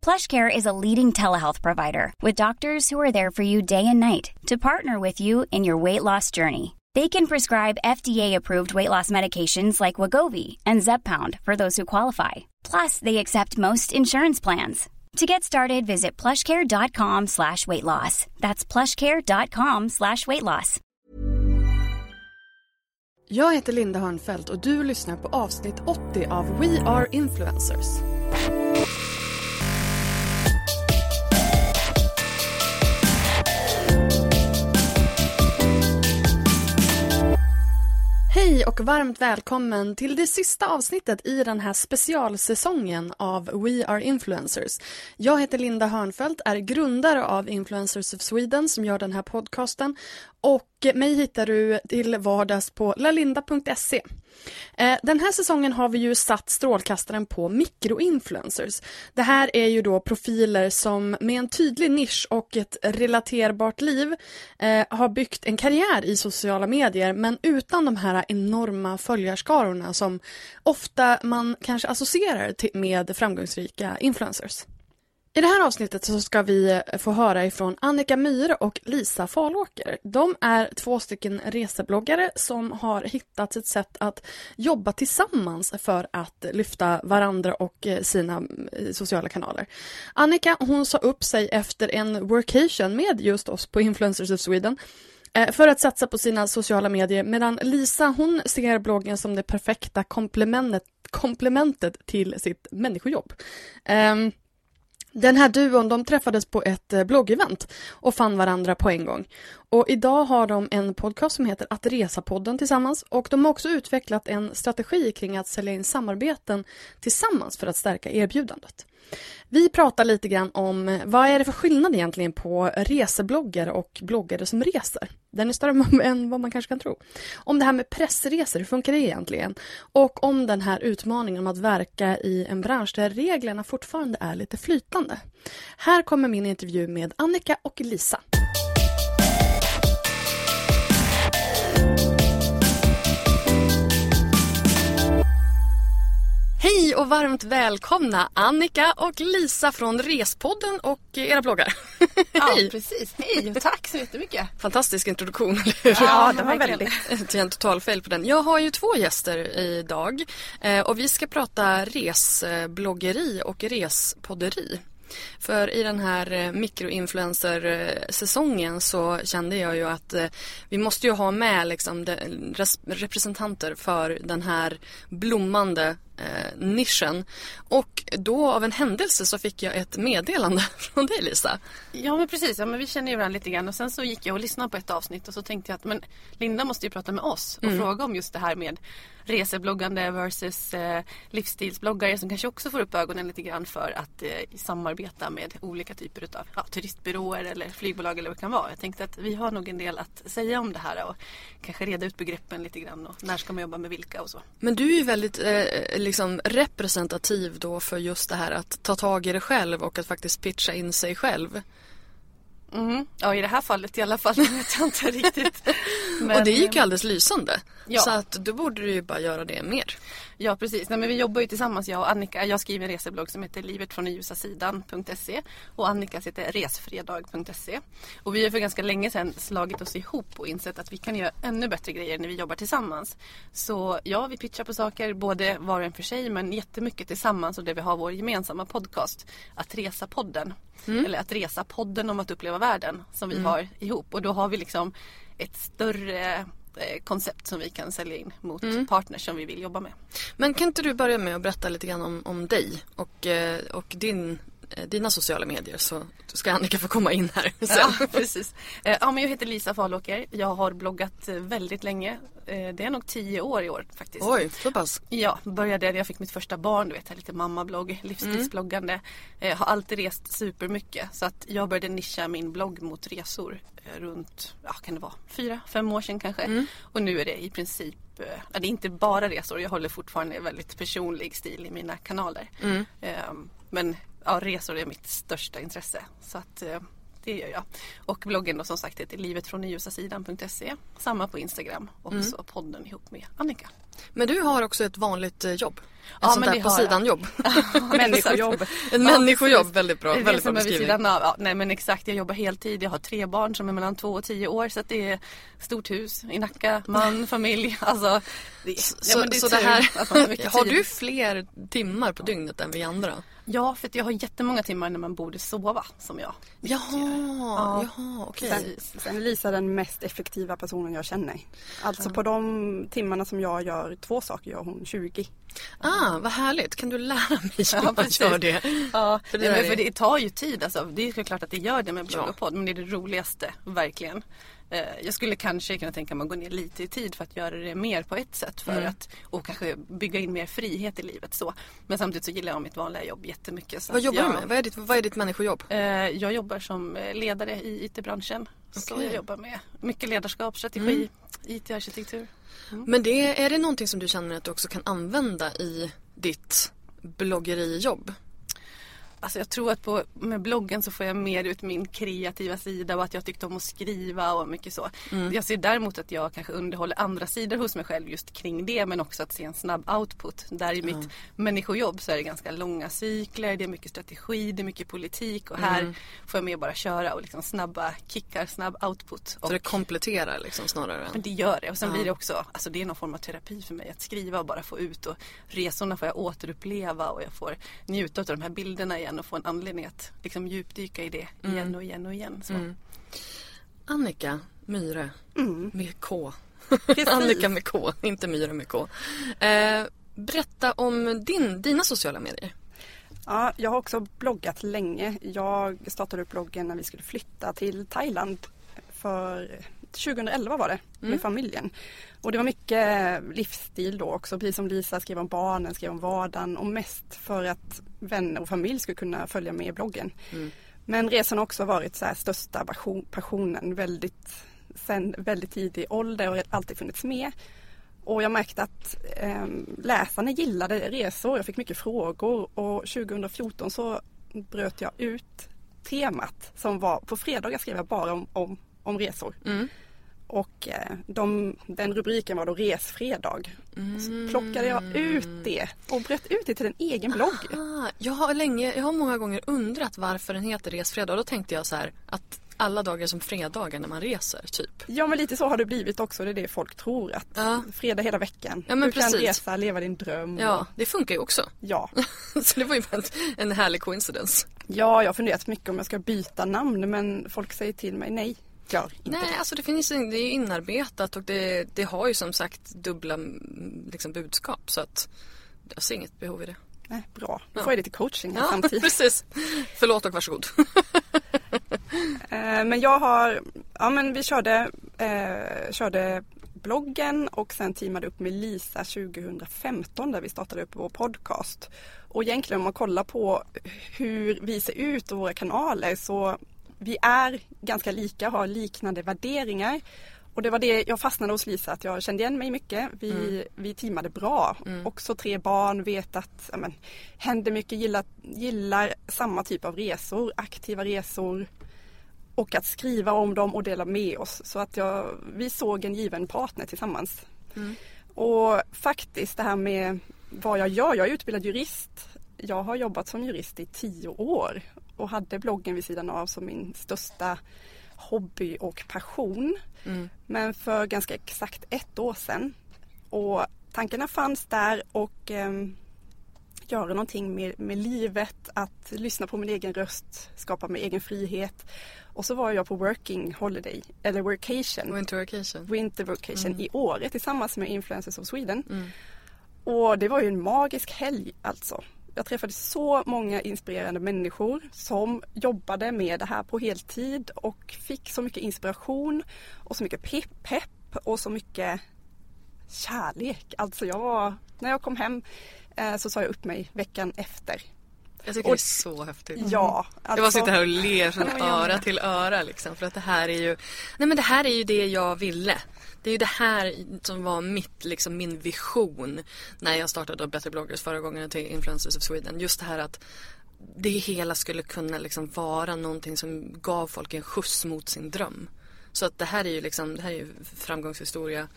PlushCare is a leading telehealth provider with doctors who are there for you day and night to partner with you in your weight loss journey. They can prescribe FDA-approved weight loss medications like Wagovi and Zepbound for those who qualify. Plus, they accept most insurance plans. To get started, visit plushcare.com slash weight loss. That's plushcare.com slash weight loss. Jag heter Linda Hörnfeldt och du lyssnar på avsnitt 80 av We Are Influencers. Hej och varmt välkommen till det sista avsnittet i den här specialsäsongen av We Are Influencers. Jag heter Linda Hörnfeldt, är grundare av Influencers of Sweden som gör den här podcasten och mig hittar du till vardags på lalinda.se. Eh, den här säsongen har vi ju satt strålkastaren på mikroinfluencers. Det här är ju då profiler som med en tydlig nisch och ett relaterbart liv eh, har byggt en karriär i sociala medier men utan de här enorma följarskarorna som ofta man kanske associerar med framgångsrika influencers. I det här avsnittet så ska vi eh, få höra ifrån Annika Myhre och Lisa Falåker. De är två stycken resebloggare som har hittat ett sätt att jobba tillsammans för att lyfta varandra och eh, sina eh, sociala kanaler. Annika hon sa upp sig efter en workation med just oss på Influencers of Sweden för att satsa på sina sociala medier medan Lisa hon ser bloggen som det perfekta komplementet, komplementet till sitt människojobb. Um, den här duon de träffades på ett eh, bloggevent och fann varandra på en gång. Och idag har de en podcast som heter Att resa-podden tillsammans och de har också utvecklat en strategi kring att sälja in samarbeten tillsammans för att stärka erbjudandet. Vi pratar lite grann om vad är det för skillnad egentligen på resebloggare och bloggare som reser. Den är större än vad man kanske kan tro. Om det här med pressresor, hur funkar det egentligen? Och om den här utmaningen om att verka i en bransch där reglerna fortfarande är lite flytande. Här kommer min intervju med Annika och Lisa. Hej och varmt välkomna Annika och Lisa från Respodden och era bloggar. Ja, precis. Hej och tack så jättemycket. Fantastisk introduktion, eller hur? Ja, det var väldigt. Det är en total fel på den. Jag har ju två gäster idag eh, och vi ska prata resbloggeri och respodderi. För i den här mikroinfluencer-säsongen så kände jag ju att vi måste ju ha med liksom representanter för den här blommande eh, nischen. Och då av en händelse så fick jag ett meddelande från dig Lisa. Ja men precis, ja, men vi känner ju varandra lite grann och sen så gick jag och lyssnade på ett avsnitt och så tänkte jag att men Linda måste ju prata med oss och mm. fråga om just det här med resebloggande versus eh, livsstilsbloggare som kanske också får upp ögonen lite grann för att eh, samarbeta med olika typer av ja, turistbyråer eller flygbolag eller vad det kan vara. Jag tänkte att vi har nog en del att säga om det här och kanske reda ut begreppen lite grann och när ska man jobba med vilka och så. Men du är ju väldigt eh, liksom representativ då för just det här att ta tag i det själv och att faktiskt pitcha in sig själv. Mm. Ja i det här fallet i alla fall, Jag vet inte riktigt. Men, och det gick ju alldeles lysande. Ja. Så att då borde du ju bara göra det mer. Ja precis, Nej, men vi jobbar ju tillsammans jag och Annika. Jag skriver en reseblogg som heter livetfrånljusa och Annikas heter resfredag.se. Och vi har för ganska länge sedan slagit oss ihop och insett att vi kan göra ännu bättre grejer när vi jobbar tillsammans. Så ja, vi pitchar på saker både var och en för sig men jättemycket tillsammans och där vi har vår gemensamma podcast Att resa-podden. Eller Att resa-podden om att uppleva världen som vi har ihop. Och då har vi liksom ett större eh, koncept som vi kan sälja in mot partners som vi vill jobba med. Men kan inte du börja med att berätta lite grann om, om dig och, eh, och din, dina sociala medier så ska Annika få komma in här sen. Ja, precis. Eh, Ja, men jag heter Lisa Falåker. Jag har bloggat eh, väldigt länge. Eh, Det är nog tio år i år faktiskt. Oj, så pass. Ja, började när jag fick mitt första barn, du vet, lite mammablogg, livsstilsbloggande. Eh, har alltid rest supermycket så att jag började nischa min blogg mot resor eh, runt, ja kan det vara, fyra, fem år sedan kanske. Och nu är det i princip, eh, det är inte bara resor, jag håller fortfarande väldigt personlig stil i mina kanaler. Eh, Men ja, resor är mitt största intresse. Så att eh, det gör jag. Och bloggen då som sagt heter livetfrånljusasidan.se. Samma på Instagram och så podden ihop med Annika. Men du har också ett vanligt eh, jobb. Ett Ja, sånt men där det på sidan-jobb. Människojobb. En människojobb, väldigt bra. Det är det väldigt bra beskrivning. av. Ja, nej men exakt, jag jobbar heltid. Jag har tre barn som är mellan två och tio år. Så att det är stort hus i Nacka, man, familj. Alltså, det, ja, Så, men det så det här, man har du fler timmar på dygnet än vi andra? Ja, för att jag har jättemånga timmar när man borde sova som jag. Jaha, jaha okej. Sen, sen är Lisa den mest effektiva personen jag känner. Alltså på de timmarna som jag gör två saker gör hon 20. Ah, vad härligt. Kan du lära mig hur Ja, man gör det? Ja, För det är- för det tar ju tid alltså. Det är klart att det gör det med blogg och podd. Men det är det roligaste, verkligen. Eh, Jag skulle kanske kunna tänka mig att gå ner lite i tid för att göra det mer på ett sätt. För Mm. att, och kanske bygga in mer frihet i livet. Så. Men samtidigt så gillar jag mitt vanliga jobb jättemycket. Så Vad jobbar jag, du med? Vad är ditt, vad är ditt människojobb? Eh, Jag jobbar som ledare i IT-branschen. Så Okej. jag jobbar med mycket ledarskap, strategi, IT-arkitektur. Men det, är det någonting som du känner att du också kan använda i ditt bloggerijobb? Alltså jag tror att på, med bloggen så får jag mer ut min kreativa sida och att jag tyckte om att skriva och mycket så. Jag ser däremot att jag kanske underhåller andra sidor hos mig själv just kring det men också att se en snabb output. Där i mitt människojobb så är det ganska långa cykler, det är mycket strategi, det är mycket politik och här får jag mer bara köra och liksom snabba kickar, snabb output. Så Och, det kompletterar liksom snarare men det gör det och sen blir det också, alltså det är någon form av terapi för mig att skriva och bara få ut och resorna får jag återuppleva och jag får njuta av de här bilderna igen och få en anledning att liksom djupdyka i det igen och igen och igen. Så. Annika Myhre med K. Annika med K, inte Myhre med K. Eh, berätta om din, dina sociala medier. Ja, jag har också bloggat länge. Jag startade upp bloggen när vi skulle flytta till Thailand för 2011 var det med familjen. Och det var mycket livsstil då också, precis som Lisa skrev om barnen, skrev om vardagen och mest för att vänner och familj skulle kunna följa med i bloggen. Men resan har också varit så största passion, passionen väldigt, sen väldigt tidig ålder och alltid funnits med. Och jag märkte att eh, läsarna gillade resor. Jag fick mycket frågor och 2014 så bröt jag ut temat som var på fredagar skrev jag bara om, om, om resor. Och eh, de, den rubriken var då Resfredag. Så plockade jag ut det och bröt ut det till en egen blogg. Ah, jag, har länge, jag har många gånger undrat varför den heter Resfredag. Då tänkte jag så här att alla dagar som fredagar när man reser, typ. Ja men lite så har det blivit också. Det är det folk tror att Ja. fredag hela veckan. Ja, du kan precis. resa, leva din dröm. Ja, och- det funkar ju också. ja. Så det var ju en, en härlig coincidence. Ja, jag har funderat mycket om jag ska byta namn men folk säger till mig nej, inte Nej, alltså det finns det är ju inarbetat och det, det har ju som sagt dubbla mm, liksom, budskap så att jag ser inget behov i det. Nej, bra. Då Ja. får jag lite coaching här Ja, samtidigt. precis. Förlåt och varsågod. Eh, Men jag har, ja men vi körde, eh, körde bloggen och sen teamade upp med Lisa 2015 där vi startade upp vår podcast. Och egentligen om man kollar på hur vi ser ut och våra kanaler så vi är ganska lika, har liknande värderingar. Och det var det jag fastnade hos Lisa, att jag kände igen mig mycket. Vi, vi teamade bra. Också tre barn, vet att men, händer mycket, gillar, gillar samma typ av resor, aktiva resor. och att skriva om dem och dela med oss. Så att jag, vi såg en given partner tillsammans. Mm. Och faktiskt det här med vad jag gör, jag är utbildad jurist. Jag har jobbat som jurist i tio år och hade bloggen vid sidan av som min största hobby och passion. Mm. Men för ganska exakt ett år sedan. Och tankarna fanns där och eh, göra någonting med, med livet, att lyssna på min egen röst, skapa min egen frihet. Och så var jag på working holiday, eller workation. Winter vacation. Winter vacation mm. i Åre tillsammans med Influencers of Sweden. Mm. Och det var ju en magisk helg alltså. Jag träffade så många inspirerande människor som jobbade med det här på heltid och fick så mycket inspiration och så mycket pepp, pepp och så mycket kärlek. Alltså jag var, när jag kom hem eh, så sa jag upp mig veckan efter. Jag tycker och, det är så häftigt. Ja. Alltså, jag bara alltså- sitter här och ler från öra till öra liksom. För att det här är ju, nej men det här är ju det jag ville. Det är ju det här som var mitt, liksom min vision när jag startade Better bloggers förra gången till Influencers of Sweden. Just det här att det hela skulle kunna liksom vara någonting som gav folk en skjuts mot sin dröm. Så att det här är ju liksom, det här är ju framgångshistoria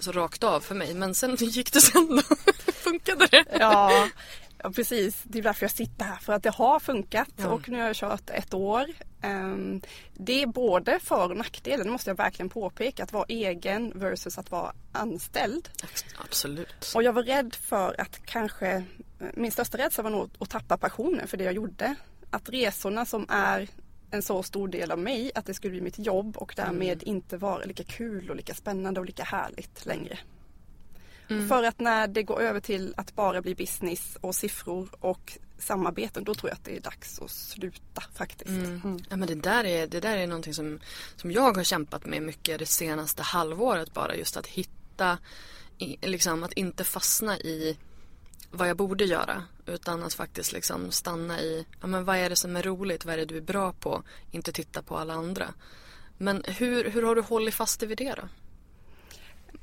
så rakt av för mig. Men sen gick det sen då? Funkade det? Ja, ja, precis. Det är därför jag sitter här. För att det har funkat ja. och nu har jag kört ett år. Um, det är både för och nackdelen, det måste jag verkligen påpeka. Att vara egen versus att vara anställd. Absolut. Och jag var rädd för att kanske, min största rädsla var nog att tappa passionen för det jag gjorde. Att resorna som är en så stor del av mig att det skulle bli mitt jobb och därmed mm. inte vara lika kul och lika spännande och lika härligt längre. Mm. För att när det går över till att bara bli business och siffror och samarbeten då tror jag att det är dags att sluta faktiskt. Mm. Mm. Ja, men det, där är, det där är någonting som, som jag har kämpat med mycket det senaste halvåret bara just att hitta, liksom att inte fastna i vad jag borde göra. Utan att faktiskt liksom stanna i, ja men vad är det som är roligt, vad är det du är bra på? Inte titta på alla andra. Men hur, hur har du hållit fast vid det då?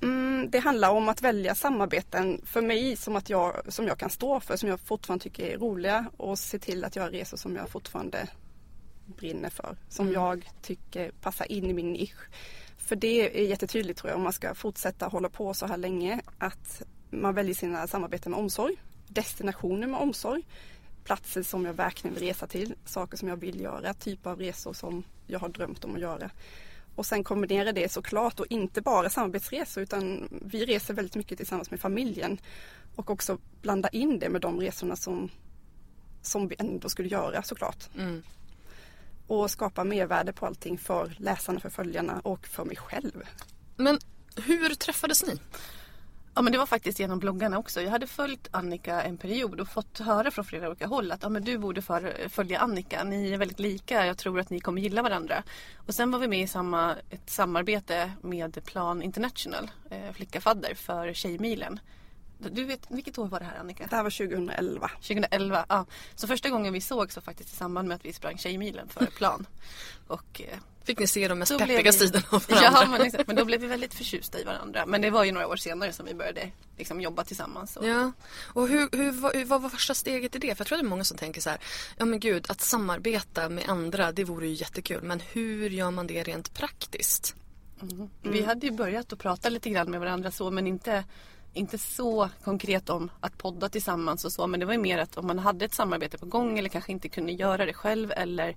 Mm, det handlar om att välja samarbeten för mig som, att jag, som jag kan stå för, som jag fortfarande tycker är roliga och se till att göra resor som jag fortfarande brinner för. Som mm. jag tycker passar in i min nisch. För det är jättetydligt tror jag om man ska fortsätta hålla på så här länge att man väljer sina samarbeten med omsorg, destinationer med omsorg, platser som jag verkligen vill resa till, saker som jag vill göra, typer av resor som jag har drömt om att göra. Och sen kombinera det såklart och inte bara samarbetsresor utan vi reser väldigt mycket tillsammans med familjen och också blanda in det med de resorna som, som vi ändå skulle göra såklart. Mm. Och skapa mervärde på allting för läsarna, för följarna och för mig själv. Men hur träffades ni? Ja men det var faktiskt genom bloggarna också. Jag hade följt Annika en period och fått höra från flera olika håll att ja, men du borde för, följa Annika. Ni är väldigt lika. Jag tror att ni kommer gilla varandra. Och sen var vi med i samma, ett samarbete med Plan International, eh, Flickafadder för Tjejmilen. Du vet, vilket år var det här Annika? Det här var 2011. 2011, ja. Så första gången vi sågs var faktiskt i samband med att vi sprang Tjejmilen för Plan. Och eh, Fick ni se de mest peppiga sidorna av varandra? Ja, men, men då blev vi väldigt förtjusta i varandra. Men det var ju några år senare som vi började liksom, jobba tillsammans. Och... Ja, och hur, hur, hur, vad var första steget i det? För jag tror det är många som tänker så här, ja men gud, att samarbeta med andra, det vore ju jättekul. Men hur gör man det rent praktiskt? Mm. Mm. Vi hade ju börjat att prata lite grann med varandra så, men inte inte så konkret om att podda tillsammans och så men det var ju mer att om man hade ett samarbete på gång eller kanske inte kunde göra det själv eller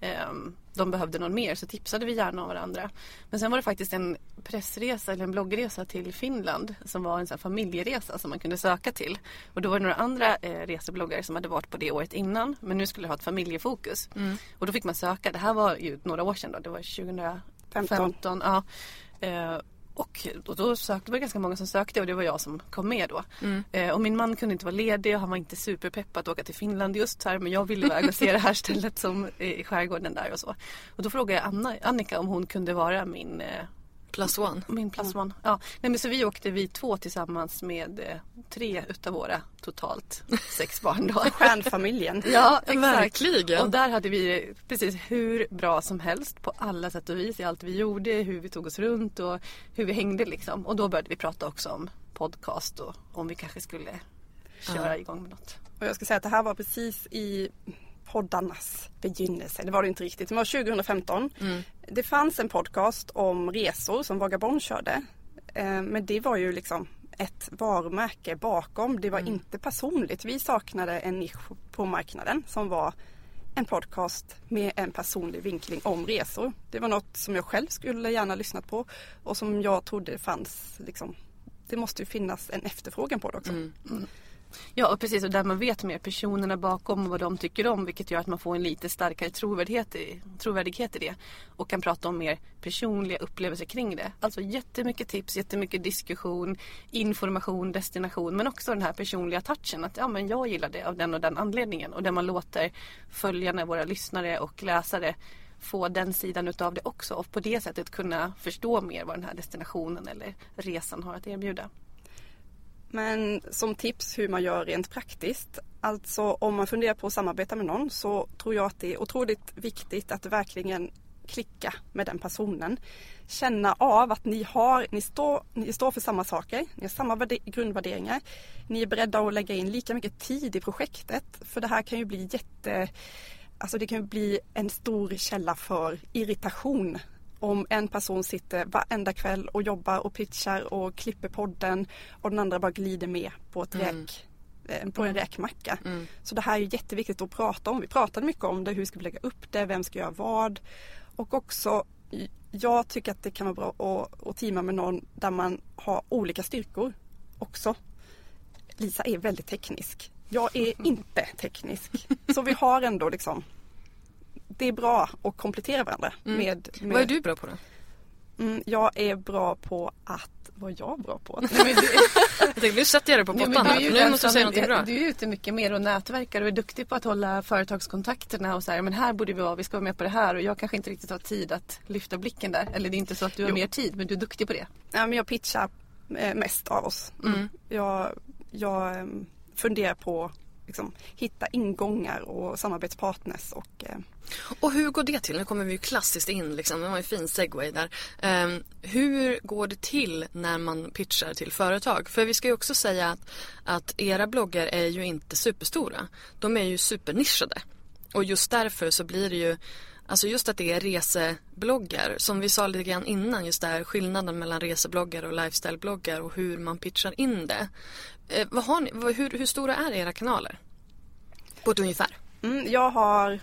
Ehm, de behövde någon mer så tipsade vi gärna om varandra. Men sen var det faktiskt en pressresa eller en bloggresa till Finland som var en sån familjeresa som man kunde söka till. Och då var det några andra eh, resebloggare som hade varit på det året innan men nu skulle det ha ett familjefokus. Mm. Och då fick man söka, det här var ju några år sedan då, det var 2015. Ja. Eh, och då, då sökte, det ganska många som sökte och det var jag som kom med då. Mm. Eh, och min man kunde inte vara ledig och han var inte superpeppad att åka till Finland just här men jag ville iväg och se det här stället som i skärgården där och så. Och då frågade jag Anna, Annika om hon kunde vara min eh, Plus one. Min plus one. Ja. Nej, men så vi åkte vi två tillsammans med eh, tre utav våra totalt sex barn. Då. Stjärnfamiljen. ja, exakt. Verkligen. Och där hade vi precis hur bra som helst på alla sätt och vis i allt vi gjorde, hur vi tog oss runt och hur vi hängde liksom. Och då började vi prata också om podcast och om vi kanske skulle köra ja. igång med något. Och jag ska säga att det här var precis i poddarnas begynnelse. Det var det inte riktigt. Det var 2015. Mm. Det fanns en podcast om resor som Vagabond körde. Eh, men det var ju liksom ett varumärke bakom. Det var mm. inte personligt. Vi saknade en nisch på marknaden som var en podcast med en personlig vinkling om resor. Det var något som jag själv skulle gärna lyssnat på och som jag trodde fanns liksom, det måste ju finnas en efterfrågan på det också. Mm. Mm. Ja och precis och där man vet mer personerna bakom och vad de tycker om vilket gör att man får en lite starkare trovärdighet i, trovärdighet i det. Och kan prata om mer personliga upplevelser kring det. Alltså jättemycket tips, jättemycket diskussion, information, destination men också den här personliga touchen att ja men jag gillar det av den och den anledningen och där man låter följarna, våra lyssnare och läsare få den sidan utav det också och på det sättet kunna förstå mer vad den här destinationen eller resan har att erbjuda. Men som tips hur man gör rent praktiskt. Alltså om man funderar på att samarbeta med någon så tror jag att det är otroligt viktigt att verkligen klicka med den personen. Känna av att ni, har, ni, står, ni står för samma saker, ni har samma grundvärderingar. Ni är beredda att lägga in lika mycket tid i projektet. För det här kan ju bli jätte Alltså det kan bli en stor källa för irritation om en person sitter varenda kväll och jobbar och pitchar och klipper podden och den andra bara glider med på, ett mm. räk, eh, på en mm. räkmacka. Mm. Så det här är jätteviktigt att prata om. Vi pratade mycket om det, hur ska vi lägga upp det, vem ska göra vad? Och också, jag tycker att det kan vara bra att, att teama med någon där man har olika styrkor också. Lisa är väldigt teknisk. Jag är inte teknisk. Så vi har ändå liksom det är bra att komplettera varandra. Mm. Med, med, Vad är du bra på då? Mm, jag är bra på att vad är jag bra på? jag tänkte nu sätter jag dig på pottan. Nu måste jag säga något bra. Du är ute mycket mer och nätverkar och är duktig på att hålla företagskontakterna och så här. Men här borde vi vara, vi ska vara med på det här och jag kanske inte riktigt har tid att lyfta blicken där. Eller det är inte så att du har jo. mer tid men du är duktig på det. Ja, men jag pitchar eh, mest av oss. Mm. Jag, jag ehm, funderar på liksom, hitta ingångar och samarbetspartners. Och, eh... och hur går det till? Nu kommer vi ju klassiskt in, liksom, det var en fin segway där. Um, hur går det till när man pitchar till företag? För vi ska ju också säga att, att era bloggar är ju inte superstora. De är ju supernischade. Och just därför så blir det ju Alltså just att det är resebloggar, som vi sa lite grann innan, just det här skillnaden mellan resebloggar och lifestylebloggar och hur man pitchar in det. Eh, vad har ni, hur, hur, stora är era kanaler? På ett ungefär. Mm, jag har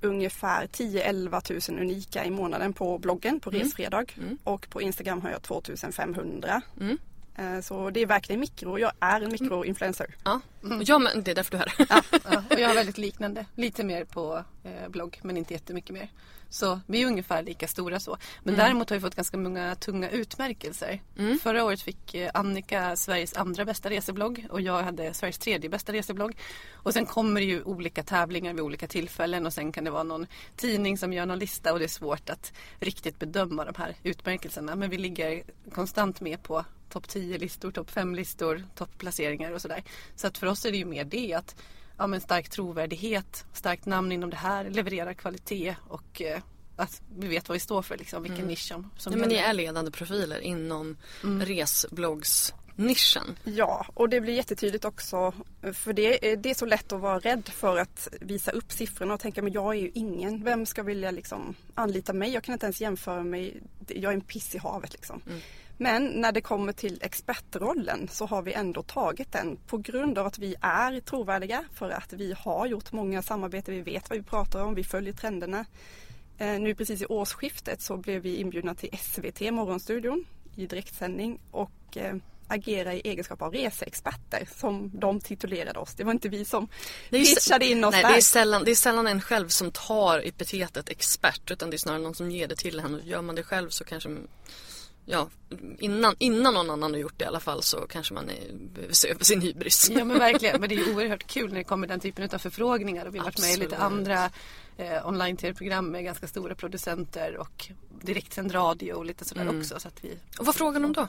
ungefär 10-11 000 unika i månaden på bloggen på mm. Resfredag. Mm. Och på Instagram har jag 2500. Mm. Eh, så det är verkligen mikro. Jag är en mikroinfluencer. Ja, mm. ja men det är därför du är här. Ja, ja, och jag har väldigt liknande. Lite mer på eh, blogg men inte jättemycket mer. Så vi är ungefär lika stora så. Men mm. däremot har vi fått ganska många tunga utmärkelser. Mm. Förra året fick eh, Annika Sveriges andra bästa reseblogg och jag hade Sveriges tredje bästa reseblogg. Och sen kommer det ju olika tävlingar vid olika tillfällen och sen kan det vara någon tidning som gör någon lista och det är svårt att riktigt bedöma de här utmärkelserna. Men vi ligger konstant med på topp 10-listor, topp 5-listor, topplaceringar och sådär. Så att för oss är det ju mer det att ja, men stark trovärdighet, starkt namn inom det här, levererar kvalitet och eh, att vi vet vad vi står för, liksom, vilken mm. nisch som, som ja, men Ni är ledande profiler inom mm. resbloggs nischen. Ja, och det blir jättetydligt också för det, det är så lätt att vara rädd för att visa upp siffrorna och tänka men jag är ju ingen. Vem ska vilja liksom anlita mig? Jag kan inte ens jämföra mig. Jag är en piss i havet liksom. Mm. Men när det kommer till expertrollen så har vi ändå tagit den på grund av att vi är trovärdiga för att vi har gjort många samarbeten, vi vet vad vi pratar om, vi följer trenderna. Eh, nu precis i årsskiftet så blev vi inbjudna till SVT Morgonstudion i direktsändning och eh, agera i egenskap av reseexperter som de titulerade oss. Det var inte vi som pitchade in oss nej, där. Det är, sällan, det är sällan en själv som tar epitetet expert utan det är snarare någon som ger det till henne. Gör man det själv så kanske ja, innan, innan någon annan har gjort det i alla fall så kanske man behöver se över sin hybris. Ja men verkligen, men det är oerhört kul när det kommer den typen av förfrågningar och vi har varit med i lite andra eh, online-tv-program med ganska stora producenter och direktsänd radio och lite sådär mm. också. Så att vi... Och vad frågar de då?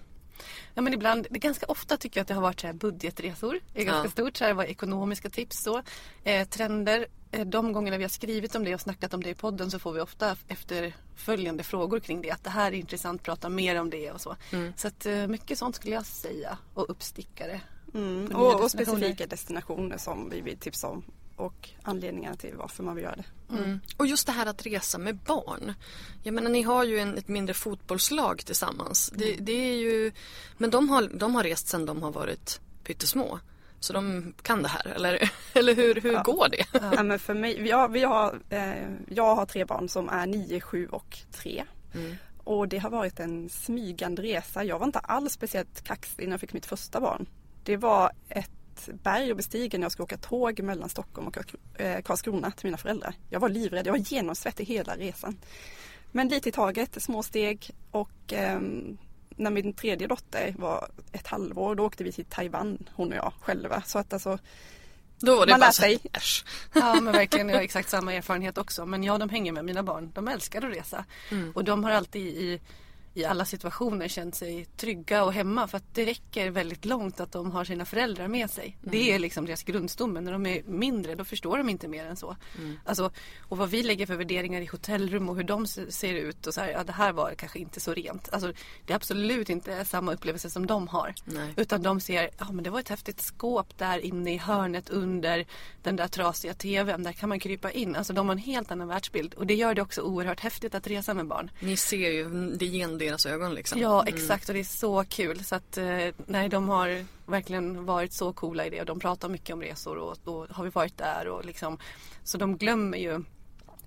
Ja men ibland, det ganska ofta tycker jag att det har varit så här budgetresor. Det är ganska ja. stort, så här, vad ekonomiska tips så. Eh, trender, de gångerna vi har skrivit om det och snackat om det i podden så får vi ofta efterföljande frågor kring det. Att det här är intressant, prata mer om det och så. Mm. Så att eh, mycket sånt skulle jag säga och uppstickare. Mm. Och, och specifika destinationer som vi vill tipsa om. och anledningarna till varför man vill göra det. Mm. Och just det här att resa med barn. Jag menar ni har ju en, ett mindre fotbollslag tillsammans. Det, det är ju, men de har, de har rest sedan de har varit pyttesmå. Så de kan det här, eller, eller hur, hur Ja. går det? Ja. men för mig, vi har, vi har, eh, jag har tre barn som är 9, 7 och 3. Mm. Och det har varit en smygande resa. Jag var inte alls speciellt kaxig när jag fick mitt första barn. Det var ett berg att bestiga när jag skulle åka tåg mellan Stockholm och eh, Karlskrona till mina föräldrar. Jag var livrädd, jag var genomsvettig hela resan. Men lite i taget, små steg och ehm, när min tredje dotter var ett halvår då åkte vi till Taiwan hon och jag själva. Så att alltså, Då var det Man bara lär så sig. äsch. Ja men verkligen, jag har exakt samma erfarenhet också. Men ja, de hänger med mina barn. De älskar att resa. Och de har alltid i, i alla situationer känt sig trygga och hemma för att det räcker väldigt långt att de har sina föräldrar med sig. Det är liksom deras grundstomme. När de är mindre då förstår de inte mer än så. Alltså, och vad vi lägger för värderingar i hotellrum och hur de se- ser ut och så här, ja det här var kanske inte så rent. Alltså, det är absolut inte samma upplevelse som de har. Nej. Utan de ser, ja men det var ett häftigt skåp där inne i hörnet under den där trasiga tvn. Där kan man krypa in. Alltså de har en helt annan världsbild. Och det gör det också oerhört häftigt att resa med barn. Ni ser ju det genom deras ögon liksom. Ja exakt och det är så kul. Så att eh, nej de har verkligen varit så coola i det. Och de pratar mycket om resor och då har vi varit där och liksom. Så de glömmer ju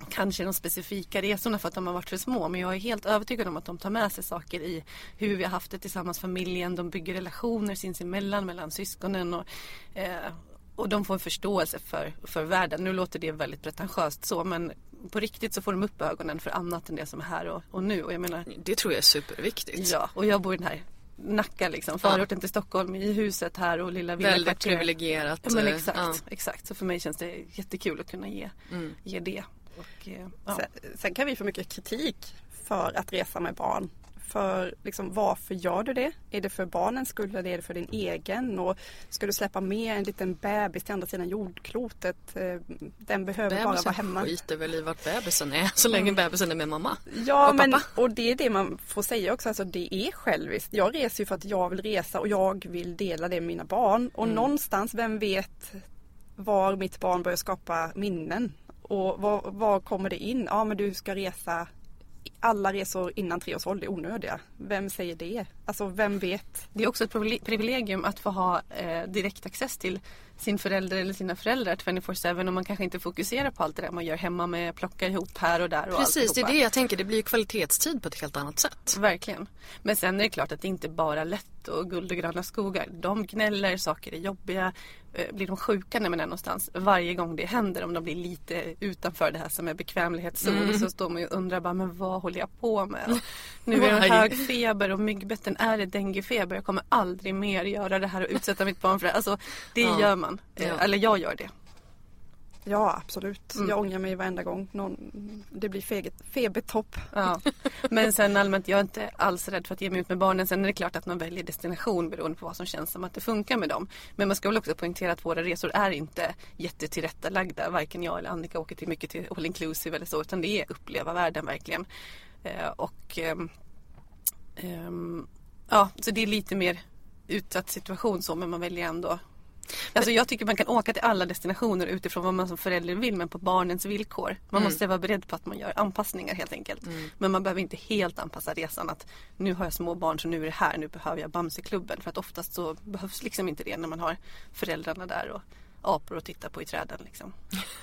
kanske de specifika resorna för att de har varit för små. Men jag är helt övertygad om att de tar med sig saker i hur vi har haft det tillsammans familjen. De bygger relationer sinsemellan mellan syskonen. Och, eh, och de får en förståelse för, för världen. Nu låter det väldigt pretentiöst så men på riktigt så får de upp ögonen för annat än det som är här och, och nu. Och jag menar, Det tror jag är superviktigt. Ja, och jag bor i den här Nacka liksom, förorten till Stockholm i huset här och lilla Väldigt villakvarteret. privilegierat. Ja men eh, exakt, ja. exakt. Så för mig känns det jättekul att kunna ge, Mm. ge det. Och, eh, ja. Sen, sen kan vi få mycket kritik för att resa med barn. För liksom, varför gör du det? Är det för barnens skull eller är det för din egen? Och ska du släppa med en liten bebis till andra sidan jordklotet? Eh, Den behöver bara vara Bebisen hemma. skiter väl i vart bebisen är så länge bebisen är med mamma. Ja, Och men, pappa. och det är det man får säga också. Alltså, det är själviskt. Jag reser ju för att jag vill resa och jag vill dela det med mina barn. Och någonstans, vem vet var mitt barn börjar skapa minnen? Och var, var kommer det in? Ja, men du ska resa. Alla resor innan tre års ålder är onödiga. Vem säger det? Alltså, vem vet? Det är också ett privile- privilegium att få ha eh, direktaccess till sin förälder eller sina föräldrar 24-7 och man kanske inte fokuserar på allt det där man gör hemma med plocka ihop här och där och Precis, det är alltihopa. det jag tänker. Det blir ju kvalitetstid på ett helt annat sätt. Verkligen. Men sen är det klart att det inte bara är lätt och guld och gröna skogar. De gnäller, saker är jobbiga. Eh, Blir de sjuka när man är någonstans? Varje gång det händer, om de blir lite utanför det här som är bekvämlighetszon Mm. så står man ju och undrar bara, men vad håller jag på med? Nu är det hög feber och myggbetten är det denguefeber. Jag kommer aldrig mer göra det här och utsätta mitt barn för det. Alltså det Ja. gör man. Eh, Ja. Eller jag gör det. Ja, absolut. Jag ångrar mig varenda gång någon, det blir feget, febertopp. Ja. Men sen allmänt, jag är inte alls rädd för att ge mig ut med barnen. Sen är det klart att man väljer destination beroende på vad som känns som att det funkar med dem. Men man ska väl också poängtera att våra resor är inte jättetillrättalagda. Varken jag eller Annika åker till mycket till all inclusive eller så. Utan det är uppleva världen verkligen. Eh, och ehm, ja, så det är lite mer utsatt situation så men man väljer ändå Alltså jag tycker man kan åka till alla destinationer utifrån vad man som förälder vill men på barnens villkor. Man måste vara beredd på att man gör anpassningar helt enkelt. Men man behöver inte helt anpassa resan att nu har jag små barn så nu är det här, nu behöver jag Bamseklubben. För att oftast så behövs liksom inte det när man har föräldrarna där och apor att titta på i träden liksom.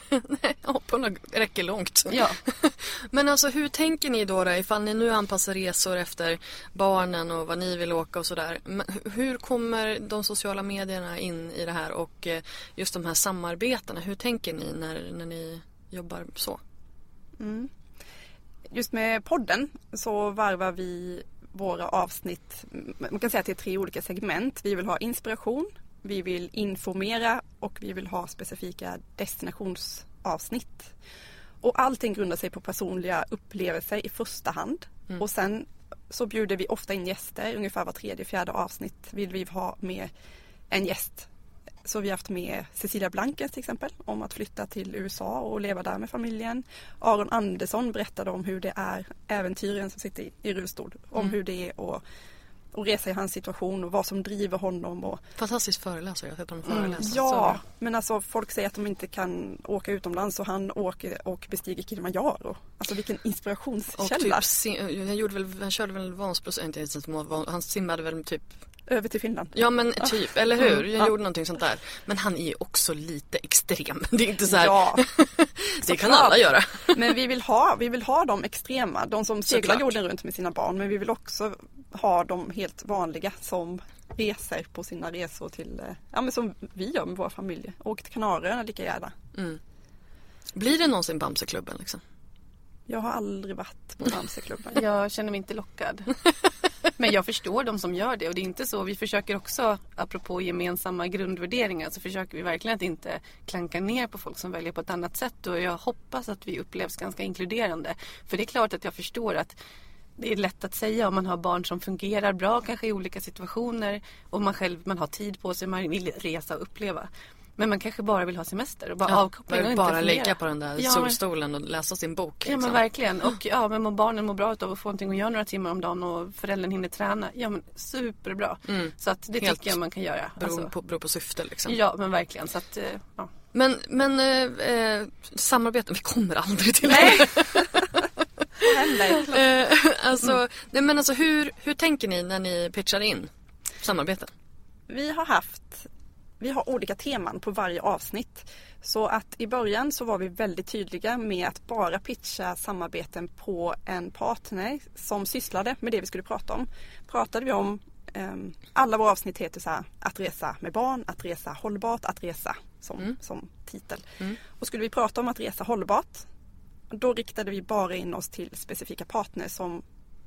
Aporna räcker långt. Ja. Men alltså hur tänker ni då, då ifall ni nu anpassar resor efter barnen och vad ni vill åka och sådär. Hur kommer de sociala medierna in i det här och eh, just de här samarbetena? Hur tänker ni när, när ni jobbar så? Just med podden så varvar vi våra avsnitt, man kan säga att det är tre olika segment. Vi vill ha inspiration, vi vill informera och vi vill ha specifika destinationsavsnitt. Och allting grundar sig på personliga upplevelser i första hand. Och sen så bjuder vi ofta in gäster, ungefär var tredje, fjärde avsnitt vill vi ha med en gäst. Så vi har haft med Cecilia Blankens till exempel om att flytta till USA och leva där med familjen. Aron Andersson berättade om hur det är, äventyren som sitter i- rullstol, om hur det är att och resa i hans situation och vad som driver honom. Och, Fantastisk föreläsare, jag har sett honom Mm, föreläsa. ja, men alltså folk säger att de inte kan åka utomlands och han åker och bestiger Kilimanjaro. Alltså vilken Och inspirationskälla. typ, sim- han, gjorde väl, han körde väl Vansbro, inte ens han simmade väl typ Över till Finland. Ja men typ, eller hur? Jag Ja. gjorde någonting sånt där. Men han är ju också lite extrem. Det är inte så här, Ja, det kan såklart. alla göra. men vi vill, ha, vi vill ha de extrema, de som seglar jorden runt med sina barn. Men vi vill också ha de helt vanliga som reser på sina resor till, eh, ja men som vi gör med våra familjer. Åker till Kanarieöarna lika gärna. Blir det någonsin Bamseklubben liksom? Jag har aldrig varit på Bamseklubben. Jag känner mig inte lockad. Men jag förstår de som gör det och det är inte så. Vi försöker också, apropå gemensamma grundvärderingar, så försöker vi verkligen att inte klanka ner på folk som väljer på ett annat sätt och jag hoppas att vi upplevs ganska inkluderande. För det är klart att jag förstår att det är lätt att säga om man har barn som fungerar bra kanske i olika situationer och man själv man har tid på sig, man vill resa och uppleva. Men man kanske bara vill ha semester och bara avkoppling och inte bara fundera. ligga på den där Ja, solstolen och läsa sin bok. Ja Liksom. men verkligen. Och ja, men barnen mår bra av att få någonting att göra några timmar om dagen och föräldern hinner träna. Ja men superbra. Så att det Mm. Helt tycker jag man kan göra. Beror, Alltså, på, beror på syfte liksom. ja men verkligen. Så att, eh, ja. Men, men eh, eh, samarbeten, vi kommer aldrig till det. Eh, alltså, nej, men alltså hur, hur tänker ni när ni pitchar in samarbeten? Vi har haft, vi har olika teman på varje avsnitt. Så att i början så var vi väldigt tydliga med att bara pitcha samarbeten på en partner som sysslade med det vi skulle prata om. Pratade vi om, ehm, alla våra avsnitt heter så här, att resa med barn, att resa hållbart, att resa som, som titel. Och skulle vi prata om att resa hållbart då riktade vi bara in oss till specifika partner som,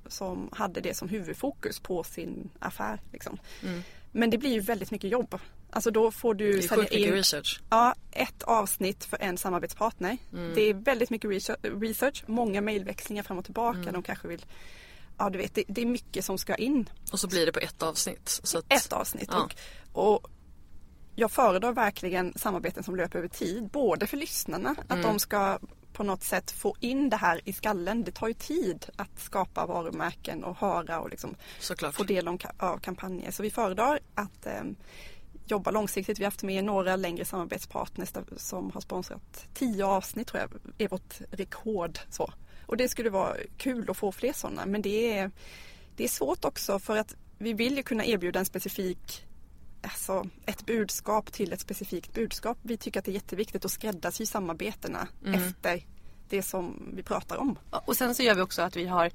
som hade det som huvudfokus på sin affär. Liksom. Men det blir ju väldigt mycket jobb. Alltså då får du sälja in research. ja, ett avsnitt för en samarbetspartner. Det är väldigt mycket research, många mejlväxlingar fram och tillbaka. De kanske vill Ja du vet, det, det är mycket som ska in Och så blir det på ett avsnitt. Så att, ett avsnitt. Ja. Och, och jag föredrar verkligen samarbeten som löper över tid. Både för lyssnarna, att Mm. de ska på något sätt få in det här i skallen. Det tar ju tid att skapa varumärken och höra och liksom Såklart. få del av ka- av kampanjer. Så vi föredrar att eh, jobba långsiktigt. Vi har haft med några längre samarbetspartners som har sponsrat tio avsnitt tror jag är vårt rekord. Så. Och det skulle vara kul att få fler sådana men det är, det är svårt också för att vi vill ju kunna erbjuda en specifik Alltså ett budskap till ett specifikt budskap. Vi tycker att det är jätteviktigt att skräddarsy samarbetena efter det som vi pratar om. Och sen så gör vi också att vi har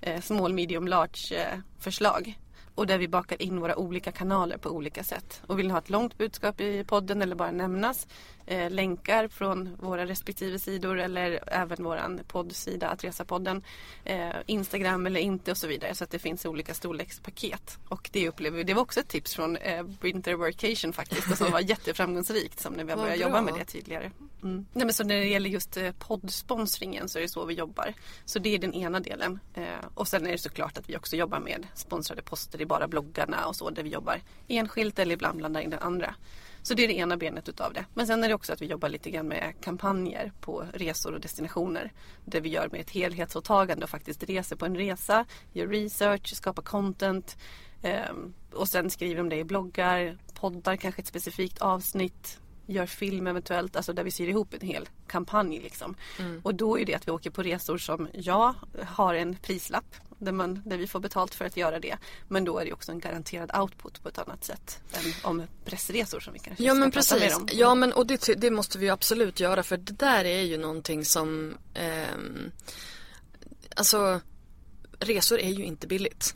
eh, small, medium, large eh, förslag. Och där vi bakar in våra olika kanaler på olika sätt. Och vill ni ha ett långt budskap i podden eller bara nämnas eh, länkar från våra respektive sidor eller även våran poddsida att resa podden eh, Instagram eller inte och så vidare så att det finns olika storlekspaket. Och det upplever vi, det var också ett tips från eh, Winter Workation faktiskt och som var jätteframgångsrikt som när vi har börjat jobba med det tidigare. Mm. Nej, men så när det gäller just eh, poddsponsringen så är det så vi jobbar. Så det är den ena delen. Eh, och sen är det såklart att vi också jobbar med sponsrade poster i bara bloggarna och så där vi jobbar enskilt eller ibland blandar in det andra. Så det är det ena benet utav det. Men sen är det också att vi jobbar lite grann med kampanjer på resor och destinationer. Där vi gör med ett helhetsåtagande och faktiskt reser på en resa, gör research, skapar content ehm, och sen skriver om det i bloggar, poddar kanske ett specifikt avsnitt, gör film eventuellt, alltså där vi syr ihop en hel kampanj liksom. Och då är det att vi åker på resor som jag har en prislapp där, man, där vi får betalt för att göra det. Men då är det också en garanterad output på ett annat sätt än om pressresor som vi kanske Ja men prata mer precis. om. Ja men och det, det måste vi absolut göra för det där är ju någonting som ehm, Alltså resor är ju inte billigt.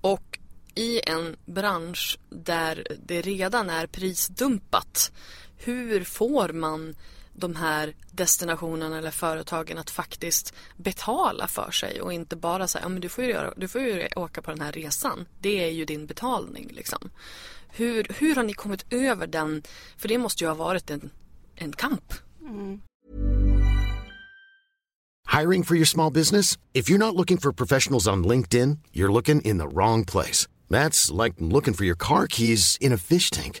Och i en bransch där det redan är prisdumpat hur får man de här destinationerna eller företagen att faktiskt betala för sig och inte bara säga ja men du får ju, göra, du får ju åka på den här resan. Det är ju din betalning liksom. Hur, hur har ni kommit över den? För det måste ju ha varit en, en kamp. Hiring for your small business? If you're not looking for professionals on LinkedIn, you're looking in the wrong place. That's like looking for your car keys in a fish tank.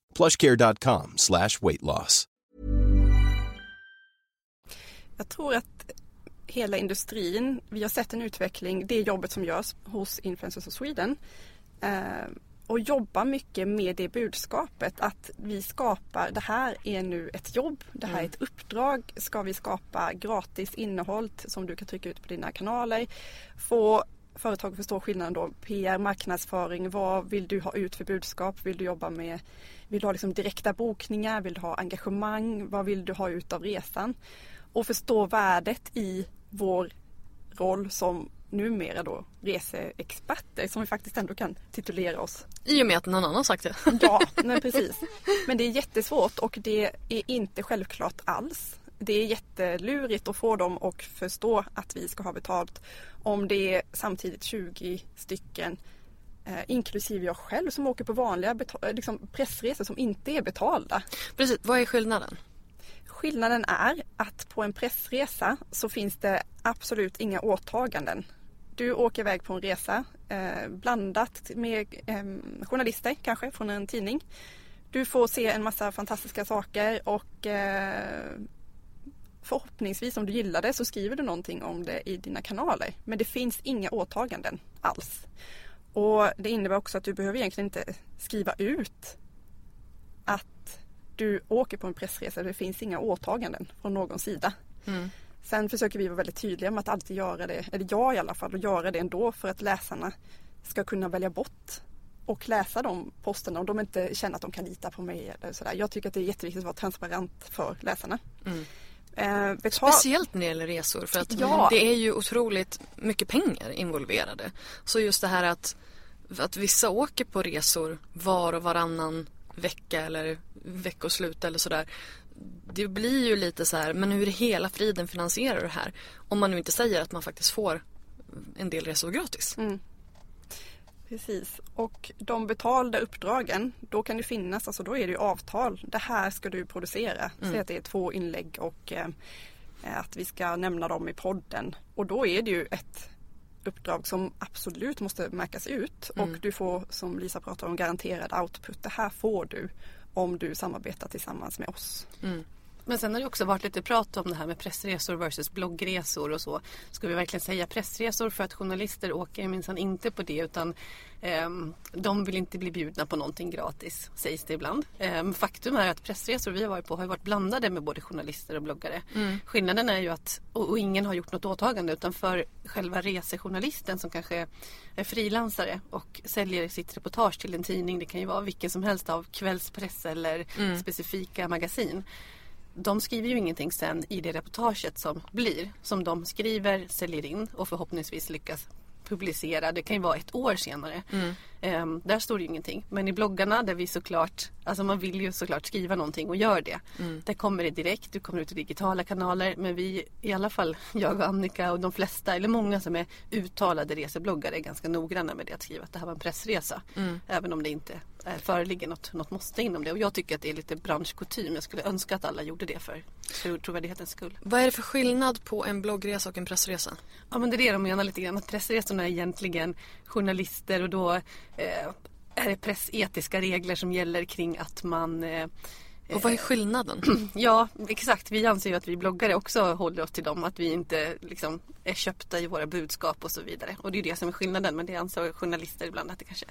plushcare.com slash weight loss. Jag tror att hela industrin, vi har sett en utveckling, det jobbet som görs hos Influencers of Sweden eh, och jobbar mycket med det budskapet att vi skapar, det här är nu ett jobb, det här är ett uppdrag, ska vi skapa gratis innehåll som du kan trycka ut på dina kanaler, få företag förstå skillnaden då, PR, marknadsföring, vad vill du ha ut för budskap, vill du jobba med, vill du ha liksom direkta bokningar, vill du ha engagemang, vad vill du ha ut av resan? Och förstå värdet i vår roll som numera då reseexperter som vi faktiskt ändå kan titulera oss. I och med att någon annan sagt det. Ja, men precis. Men det är jättesvårt och det är inte självklart alls. Det är jättelurigt att få dem att förstå att vi ska ha betalt om det är samtidigt 20 stycken inklusive jag själv som åker på vanliga liksom pressresor som inte är betalda. Precis, vad är skillnaden? Skillnaden är att på en pressresa så finns det absolut inga åtaganden. Du åker iväg på en resa eh, blandat med eh, journalister kanske från en tidning. Du får se en massa fantastiska saker och eh, förhoppningsvis om du gillar det så skriver du någonting om det i dina kanaler. Men det finns inga åtaganden alls. Och det innebär också att du behöver egentligen inte skriva ut att du åker på en pressresa. Det finns inga åtaganden från någon sida. Mm. Sen försöker vi vara väldigt tydliga med att alltid göra det, eller jag i alla fall, och göra det ändå för att läsarna ska kunna välja bort och läsa de posterna om de inte känner att de kan lita på mig eller sådär. Jag tycker att det är jätteviktigt att vara transparent för läsarna. Mm. Eh, betal... Speciellt när det gäller resor för att ja. det är ju otroligt mycket pengar involverade. Så just det här att, att vissa åker på resor var och varannan vecka eller veckoslut eller sådär. Det blir ju lite så här, men hur hela friden finansierar det här? Om man nu inte säger att man faktiskt får en del resor gratis. Mm. Precis. Och de betalda uppdragen, då kan det finnas, alltså då är det ju avtal. Det här ska du producera. Mm. Säg att det är två inlägg och eh, att vi ska nämna dem i podden. Och då är det ju ett uppdrag som absolut måste märkas ut mm. och du får som Lisa pratar om garanterad output. Det här får du om du samarbetar tillsammans med oss. Mm. Men sen har det också varit lite prat om det här med pressresor versus bloggresor och så. Ska vi verkligen säga pressresor för att journalister åker minsann inte på det utan eh, de vill inte bli bjudna på någonting gratis sägs det ibland. Eh, faktum är att pressresor vi har varit på har varit blandade med både journalister och bloggare. Mm. Skillnaden är ju att, och, och, ingen har gjort något åtagande utan för själva resejournalisten som kanske är frilansare och säljer sitt reportage till en tidning. Det kan ju vara vilken som helst av kvällspress eller mm. specifika magasin de skriver ju ingenting sen i det reportaget som blir. Som de skriver, säljer in och förhoppningsvis lyckas publicera. Det kan ju vara ett år senare. Mm. Um, där står det ju ingenting. Men i bloggarna där vi såklart, alltså man vill ju såklart skriva någonting och gör det. Mm. Där kommer det direkt, du kommer ut i digitala kanaler. Men vi, i alla fall jag och Annika och de flesta, eller många som är uttalade resebloggare är ganska noggranna med det att skriva att det här var en pressresa. Mm. Även om det inte är, föreligger något, något måste inom det. Och jag tycker att det är lite branschkutym. Jag skulle önska att alla gjorde det för trovärdighetens skull. Vad är det för skillnad på en bloggresa och en pressresa? Ja men det är det de menar lite grann. Att pressresorna är egentligen journalister och då Eh, Eh, är det pressetiska regler som gäller kring att man eh, och vad är skillnaden? Ja, exakt. Vi anser ju att vi bloggare också håller oss till dem. Att vi inte liksom är köpta i våra budskap och så vidare. Och det är det som är skillnaden. Men det anser journalister ibland att det kanske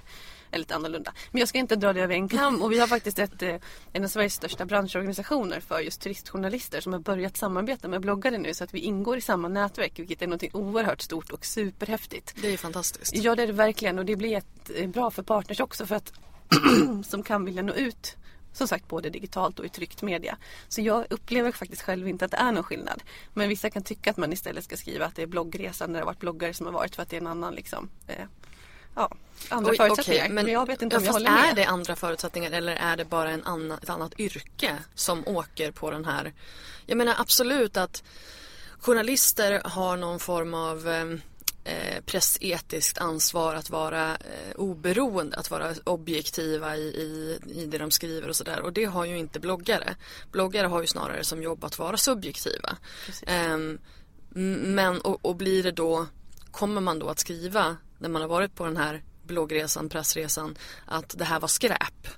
är lite annorlunda. Men jag ska inte dra det över en kam. Och vi har faktiskt ett, eh, en av Sveriges största branschorganisationer för just turistjournalister som har börjat samarbeta med bloggare nu. Så att vi ingår i samma nätverk. Vilket är något oerhört stort och superhäftigt. Det är fantastiskt. Ja, det är det verkligen. Och det blir ett, eh, bra för partners också. För att som kan vilja nå ut som sagt både digitalt och i tryckt media. Så jag upplever faktiskt själv inte att det är någon skillnad. Men vissa kan tycka att man istället ska skriva att det är bloggresan när det har varit bloggare som har varit för att det är en annan liksom eh, ja, andra Oj, förutsättningar. okej, men, jag vet inte om jag håller med. Är det andra förutsättningar eller är det bara en annan, ett annat yrke som åker på den här? Jag menar absolut att journalister har någon form av eh, eh, pressetiskt ansvar att vara eh, oberoende, att vara objektiva i, i, i det de skriver och sådär. Och det har ju inte bloggare. Bloggare har ju snarare som jobb att vara subjektiva. M- men och, och blir det då, kommer man då att skriva när man har varit på den här bloggresan, pressresan, att det här var skräp?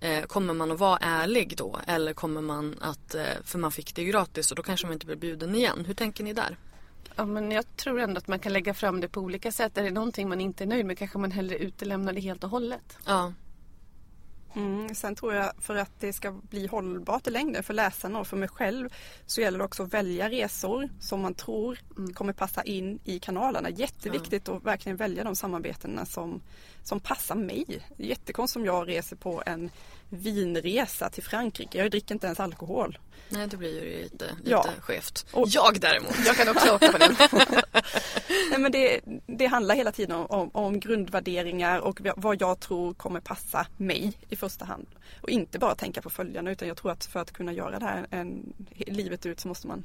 Eh, kommer man att vara ärlig då eller kommer man att, eh, för man fick det ju gratis och då kanske man inte blir bjuden igen. Hur tänker ni där? Ja, men jag tror ändå att man kan lägga fram det på olika sätt. Är det någonting man inte är nöjd med kanske man hellre utelämnar det helt och hållet. Ja, Mm, sen tror jag för att det ska bli hållbart i längden för läsarna och för mig själv så gäller det också att välja resor som man tror kommer passa in i kanalerna. Jätteviktigt att verkligen välja de samarbetena som, som passar mig. Det jättekonstigt om jag reser på en vinresa till Frankrike. Jag dricker inte ens alkohol. nej det blir ju lite, lite Ja. skevt. Och- Jag däremot. Jag kan också åka på den. Nej, men det, det handlar hela tiden om, om, om grundvärderingar och vad jag tror kommer passa mig i första hand. Och inte bara tänka på följarna utan jag tror att för att kunna göra det här en, livet ut så måste man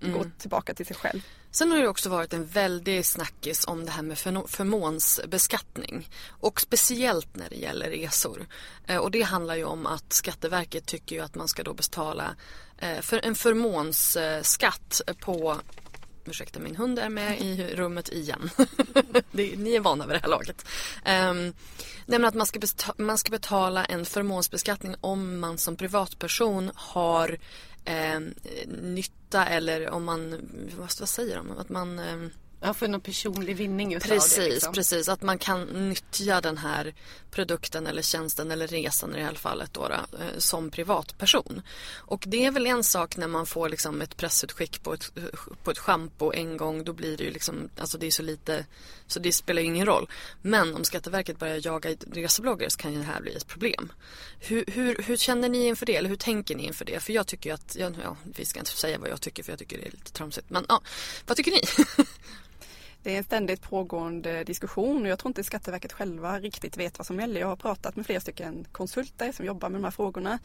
gå tillbaka till sig själv. Sen har det också varit en väldig snackis om det här med förmånsbeskattning. Och speciellt när det gäller resor. Eh, och det handlar ju om att Skatteverket tycker ju att man ska då betala eh, för en förmånsskatt på Ursäkta, min hund är med i rummet igen. det, ni är vana vid det här laget. Um, nej men att man ska, beta- man ska betala en förmånsbeskattning om man som privatperson har eh, nytta eller om man, vad, vad säger de? Att man eh, Ja, för någon personlig vinning utav Precis, det. Liksom. precis. Att man kan nyttja den här produkten eller tjänsten eller resan i det här fallet då, då, eh, som privatperson. Och det är väl en sak när man får liksom ett pressutskick på ett, på ett schampo en gång. Då blir det ju liksom, alltså det är så lite, så det spelar ju ingen roll. Men om Skatteverket börjar jaga resebloggare så kan ju det här bli ett problem. Hur, hur, hur känner ni inför det? Eller hur tänker ni inför det? För jag tycker ju att, ja, ja, vi ska inte säga vad jag tycker för jag tycker det är lite tramsigt. Men ja, vad tycker ni? Det är en ständigt pågående diskussion och jag tror inte Skatteverket själva riktigt vet vad som gäller. Jag har pratat med flera stycken konsulter som jobbar med de här frågorna.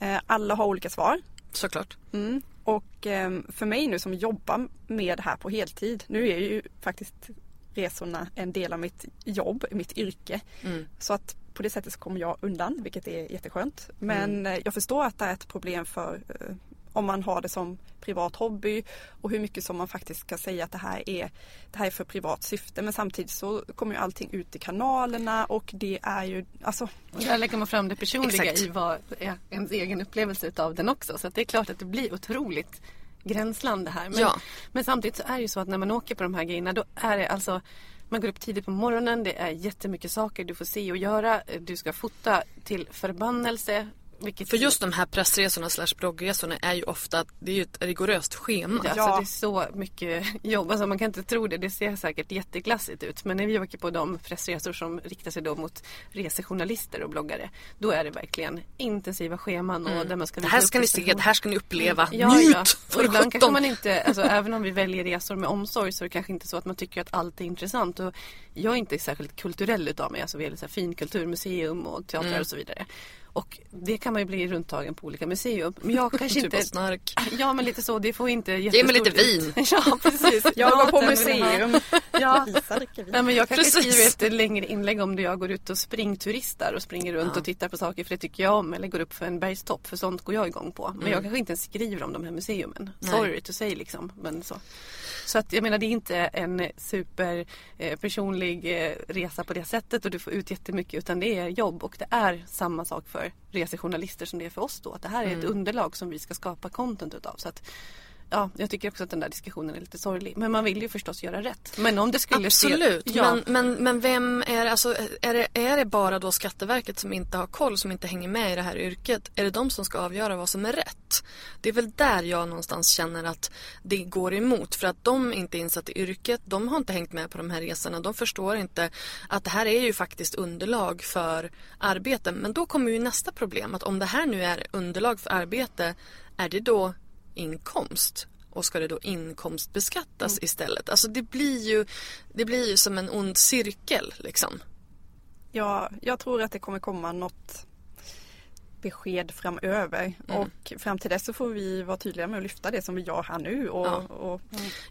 Eh, Alla har olika svar. Såklart. Mm. Och eh, för mig nu som jobbar med det här på heltid, nu är ju faktiskt resorna en del av mitt jobb, mitt yrke. Mm. Så att på det sättet så kommer jag undan, vilket är jätteskönt. Men eh, jag förstår att det är ett problem för eh, om man har det som privat hobby och hur mycket som man faktiskt ska säga att det här är, det här är för privat syfte. Men samtidigt så kommer ju allting ut i kanalerna och det är ju, alltså Och där lägger man fram det personliga Exakt. i vad är ens egen upplevelse utav den också. Så det är klart att det blir otroligt gränsland det här. Men, Ja. men samtidigt så är det ju så att när man åker på de här grejerna då är det alltså man går upp tidigt på morgonen, det är jättemycket saker du får se och göra. Du ska fota till förbannelse. Vilket För just de här pressresorna slash bloggresorna är ju ofta, det är ju ett rigoröst schema. Ja, Ja. Så det är så mycket jobb. Alltså man kan inte tro det. Det ser säkert jätteklassigt ut. Men när vi åker på de pressresor som riktar sig då mot resejournalister och bloggare. Då är det verkligen intensiva scheman. Och där man ska Mm. Det här ska ni se, det här ska ni uppleva. Ja, Njut! ja. För Och ibland kanske man inte, alltså, även om vi väljer resor med omsorg så är det kanske inte så att man tycker att allt är intressant. Och jag är inte särskilt kulturell utav mig. Alltså vi är så här finkulturmuseum och teatrar Mm. och så vidare. Och det kan man ju bli runttagen på olika museum. Men jag kanske Typ inte... snark. Ja men lite så, det får inte Ge mig lite vin. Ja precis. jag går på museum. Ja. Nej, men jag kanske Precis. skriver ett längre inlägg om det jag går ut och springturistar och springer runt Ja. och tittar på saker för det tycker jag om. Eller går upp för en bergstopp för sånt går jag igång på. Men jag kanske inte ens skriver om de här museumen. Nej. Sorry to say liksom. Men så. så att jag menar det är inte en super eh, eh, resa på det sättet och du får ut jättemycket utan det är jobb och det är samma sak för för resejournalister som det är för oss då. Att det här är ett Mm. underlag som vi ska skapa content utav. Så att, ja, jag tycker också att den där diskussionen är lite sorglig. Men man vill ju förstås göra rätt. Men om det skulle Absolut, se... Ja, men, men, men vem är alltså, är det, är det bara då Skatteverket som inte har koll, som inte hänger med i det här yrket? Är det de som ska avgöra vad som är rätt? Det är väl där jag någonstans känner att det går emot. För att de inte är insatta i yrket, de har inte hängt med på de här resorna. De förstår inte att det här är ju faktiskt underlag för arbete. Men då kommer ju nästa problem, att om det här nu är underlag för arbete, är det då inkomst? och ska det då inkomstbeskattas istället? Alltså det blir ju, det blir ju som en ond cirkel liksom. Ja, jag tror att det kommer komma något besked framöver Mm. och fram till dess så får vi vara tydliga med att lyfta det som vi gör här nu och, Ja. och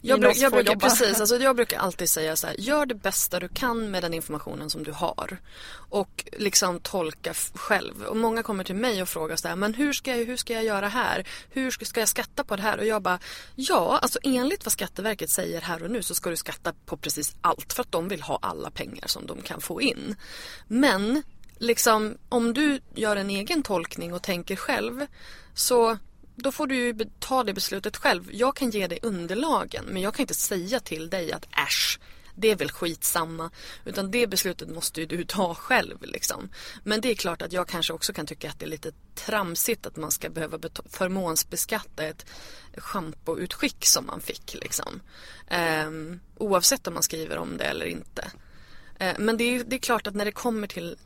Jag, Mina bruk, jag, brukar, jobba. precis, alltså jag brukar alltid säga så här, gör det bästa du kan med den informationen som du har. Och liksom tolka själv. Och många kommer till mig och frågar så här, men hur ska, jag, hur ska jag göra här? Hur ska, ska jag skatta på det här? Och jag bara, ja, alltså enligt vad Skatteverket säger här och nu så ska du skatta på precis allt. För att de vill ha alla pengar som de kan få in. Men liksom om du gör en egen tolkning och tänker själv så då får du ju ta det beslutet själv. Jag kan ge dig underlagen men jag kan inte säga till dig att äsch, det är väl skitsamma. Utan det beslutet måste ju du ta själv liksom. Men det är klart att jag kanske också kan tycka att det är lite tramsigt att man ska behöva förmånsbeskatta ett schampoutskick som man fick liksom. Ehm, oavsett om man skriver om det eller inte. Ehm, Men det är, det är klart att när det kommer till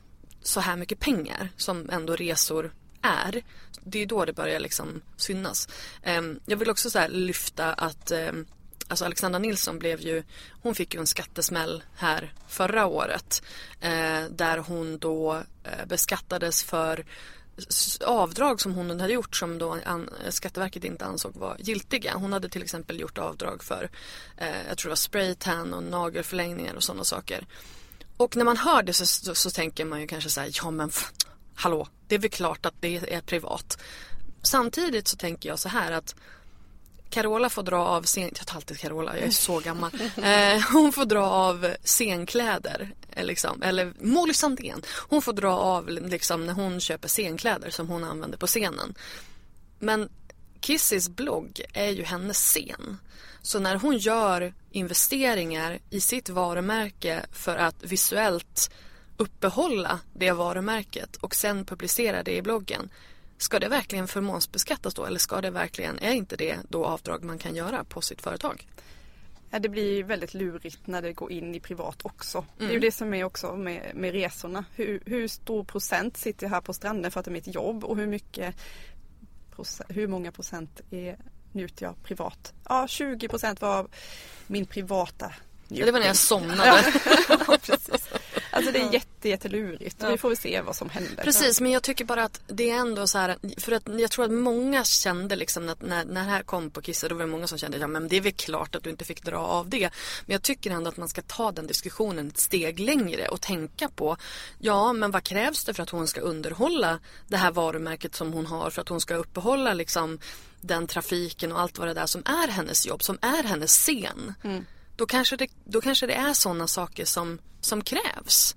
så här mycket pengar som ändå resor är. Det är då det börjar liksom synas. Ehm, jag vill också så här lyfta att ehm, Alltså Alexandra Nilsson blev ju, hon fick ju en skattesmäll här förra året. Eh, där hon då eh, beskattades för avdrag som hon hade gjort som då Skatteverket inte ansåg var giltiga. Hon hade till exempel gjort avdrag för, eh, jag tror det var spraytan och nagelförlängningar och sådana saker. Och när man hör det så, så, så tänker man ju kanske så här, ja men hallå, det är väl klart att det är privat. Samtidigt så tänker jag så här att Carola får dra av scen... Jag tar alltid Carola, jag är så gammal. Eh, hon får dra av scenkläder. eh, Liksom. Eller Molly Sandén. Hon får dra av liksom, när hon köper scenkläder som hon använder på scenen. Men Kissys blogg är ju hennes scen. Så när hon gör investeringar i sitt varumärke för att visuellt uppehålla det varumärket och sen publicera det i bloggen. Ska det verkligen förmånsbeskattas då eller ska det verkligen, är inte det då avdrag man kan göra på sitt företag? Ja, det blir väldigt lurigt när det går in i privat också. Det är Mm. ju det som är också med, med resorna. Hur, hur stor procent sitter jag här på stranden för att det är mitt jobb och hur mycket proce- hur många procent är, njuter jag privat? Ja, 20 procent var min privata Ja, det var när jag somnade. Ja, precis. Alltså det är jätte, jättelurigt. Ja. Vi får väl se vad som händer. Precis, men jag tycker bara att det är ändå så här, för att jag tror att många kände liksom att när, när det här kom på Kissa, då var det många som kände, ja men det är väl klart att du inte fick dra av det. Men jag tycker ändå att man ska ta den diskussionen ett steg längre och tänka på, ja men vad krävs det för att hon ska underhålla det här varumärket som hon har, för att hon ska uppehålla liksom den trafiken och allt vad det där som är hennes jobb, som är hennes scen. Då, kanske det, då kanske det är sådana saker som, som krävs.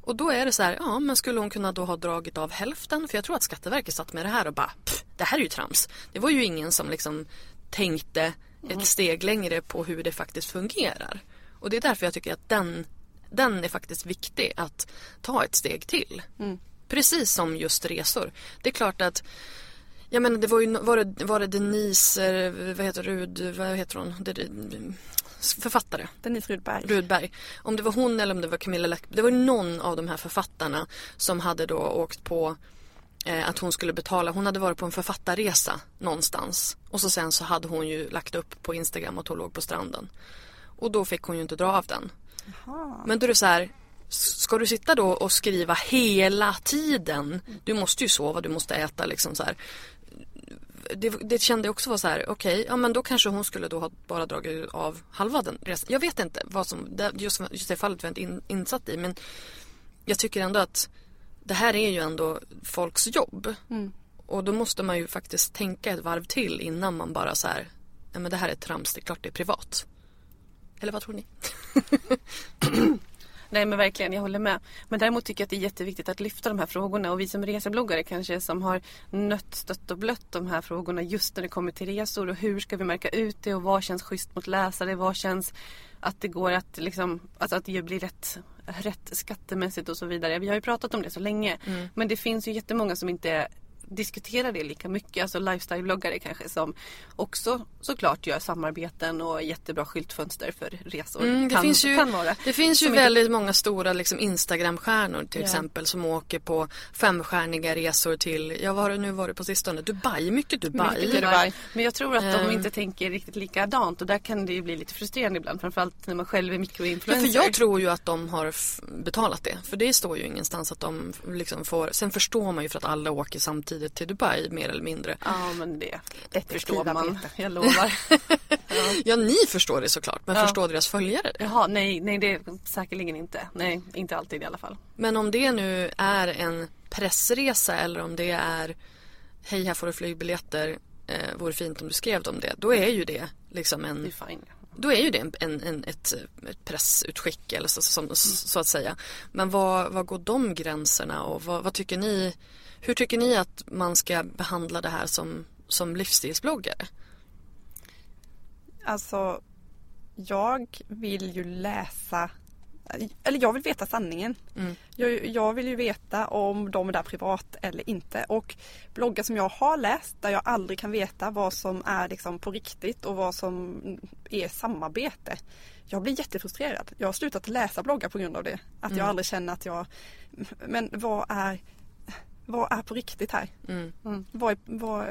Och då är det så här, ja men skulle hon kunna då ha dragit av hälften? För jag tror att Skatteverket satt med det här och bara, "Pff, det här är ju trams. Det var ju ingen som liksom tänkte ett steg längre på hur det faktiskt fungerar. Och det är därför jag tycker att den, den är faktiskt viktig att ta ett steg till. Precis som just resor. Det är klart att jag menar det var ju, var det, var det Denise, eh, vad heter Rud, vad heter hon? Författare. Denise Rudberg. Rudberg. Om det var hon eller om det var Camilla Läckberg. Det var någon av de här författarna som hade då åkt på eh, att hon skulle betala. Hon hade varit på en författarresa någonstans. Och så sen så hade hon ju lagt upp på Instagram att hon låg på stranden. Och då fick hon ju inte dra av den. Men då är det så här. Ska du sitta då och skriva hela tiden? Du måste ju sova, du måste äta liksom så här. Det, det kände jag också var så här, okej, ja men då kanske hon skulle då ha bara dragit av halva den resan. Jag vet inte vad som, just, just det fallet var jag inte in, insatt i men jag tycker ändå att det här är ju ändå folks jobb. Och då måste man ju faktiskt tänka ett varv till innan man bara så här, ja men det här är trams, det är klart det är privat. Eller vad tror ni? Nej men verkligen, jag håller med. Men däremot tycker jag att det är jätteviktigt att lyfta de här frågorna och vi som resebloggare kanske som har nött, stött och blött de här frågorna just när det kommer till resor och hur ska vi märka ut det och vad känns schysst mot läsare, vad känns att det går att liksom, alltså att det blir rätt, rätt skattemässigt och så vidare. Vi har ju pratat om det så länge Mm. men det finns ju jättemånga som inte diskuterar det lika mycket. Alltså lifestyle-bloggare kanske som också såklart gör samarbeten och jättebra skyltfönster för resor. Mm, det, kan, finns ju, vara. det finns ju väldigt många stora liksom, Instagram-stjärnor till Ja. exempel som åker på femstjärniga resor till, ja vad har du nu varit på sistone? Dubai, mycket Dubai. Mycket Dubai. Men jag tror att de Ehm. inte tänker riktigt likadant och där kan det ju bli lite frustrerande ibland. Framförallt när man själv är Ja, mikroinfluencer. för jag tror ju att de har betalat det. För det står ju ingenstans att de liksom får... Sen förstår man ju för att alla åker samtidigt till Dubai mer eller mindre. Ja men det förstår man. Jag lovar. Ja, ni förstår det såklart. Men Ja. förstår deras följare det? Jaha, nej, nej det är säkerligen inte. Nej, inte alltid i alla fall. Men om det nu är en pressresa eller om det är Hej, här får du flygbiljetter. Eh, vore fint om du skrev om det. Då är ju det liksom Det en är fine. Då är ju det en, en, ett, ett pressutskick eller så, som, så att säga. Men vad, vad går de gränserna och vad, vad tycker ni? Hur tycker ni att man ska behandla det här som, som livsstilsbloggare? Alltså, jag vill ju läsa, eller jag vill veta sanningen. Mm. Jag, jag vill ju veta om de är där privat eller inte. Och bloggar som jag har läst där jag aldrig kan veta vad som är liksom på riktigt och vad som är samarbete. Jag blir jättefrustrerad. Jag har slutat läsa bloggar på grund av det. Att Mm. jag aldrig känner att jag, men vad är, vad är på riktigt här? Mm. Vad är, vad,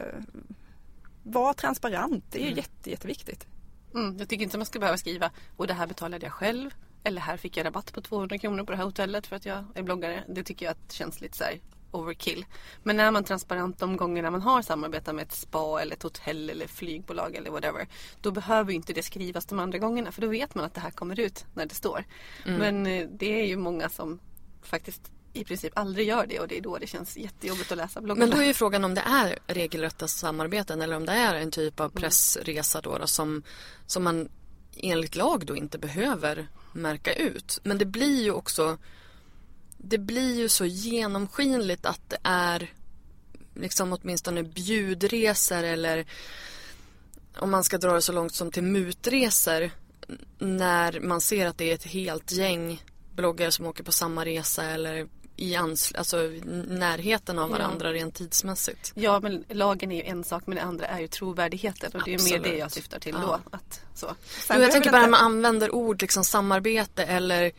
var transparent, det är Mm. jätte, jätteviktigt. Mm, jag tycker inte man ska behöva skriva och det här betalade jag själv. Eller här fick jag rabatt på 200 kronor på det här hotellet för att jag är bloggare. Det tycker jag att känns lite så här overkill. Men när man transparent de gångerna man har samarbetat med ett spa eller ett hotell eller flygbolag eller whatever. Då behöver inte det skrivas de andra gångerna för då vet man att det här kommer ut när det står. Men eh, det är ju många som faktiskt i princip aldrig gör det och det är då det känns jättejobbigt att läsa bloggarna. Men då är ju frågan om det är regelrätta samarbeten eller om det är en typ av pressresa då, då som, som man enligt lag då inte behöver märka ut. Men det blir ju också det blir ju så genomskinligt att det är liksom åtminstone bjudresor eller om man ska dra det så långt som till mutresor när man ser att det är ett helt gäng bloggare som åker på samma resa eller i ans- alltså, närheten av Ja. varandra rent tidsmässigt. Ja men lagen är ju en sak men det andra är ju trovärdigheten och det är mer det Absolut. jag syftar till Ja. då. Att, så. Jo, jag tänker bara inte- man använder ord liksom samarbete eller,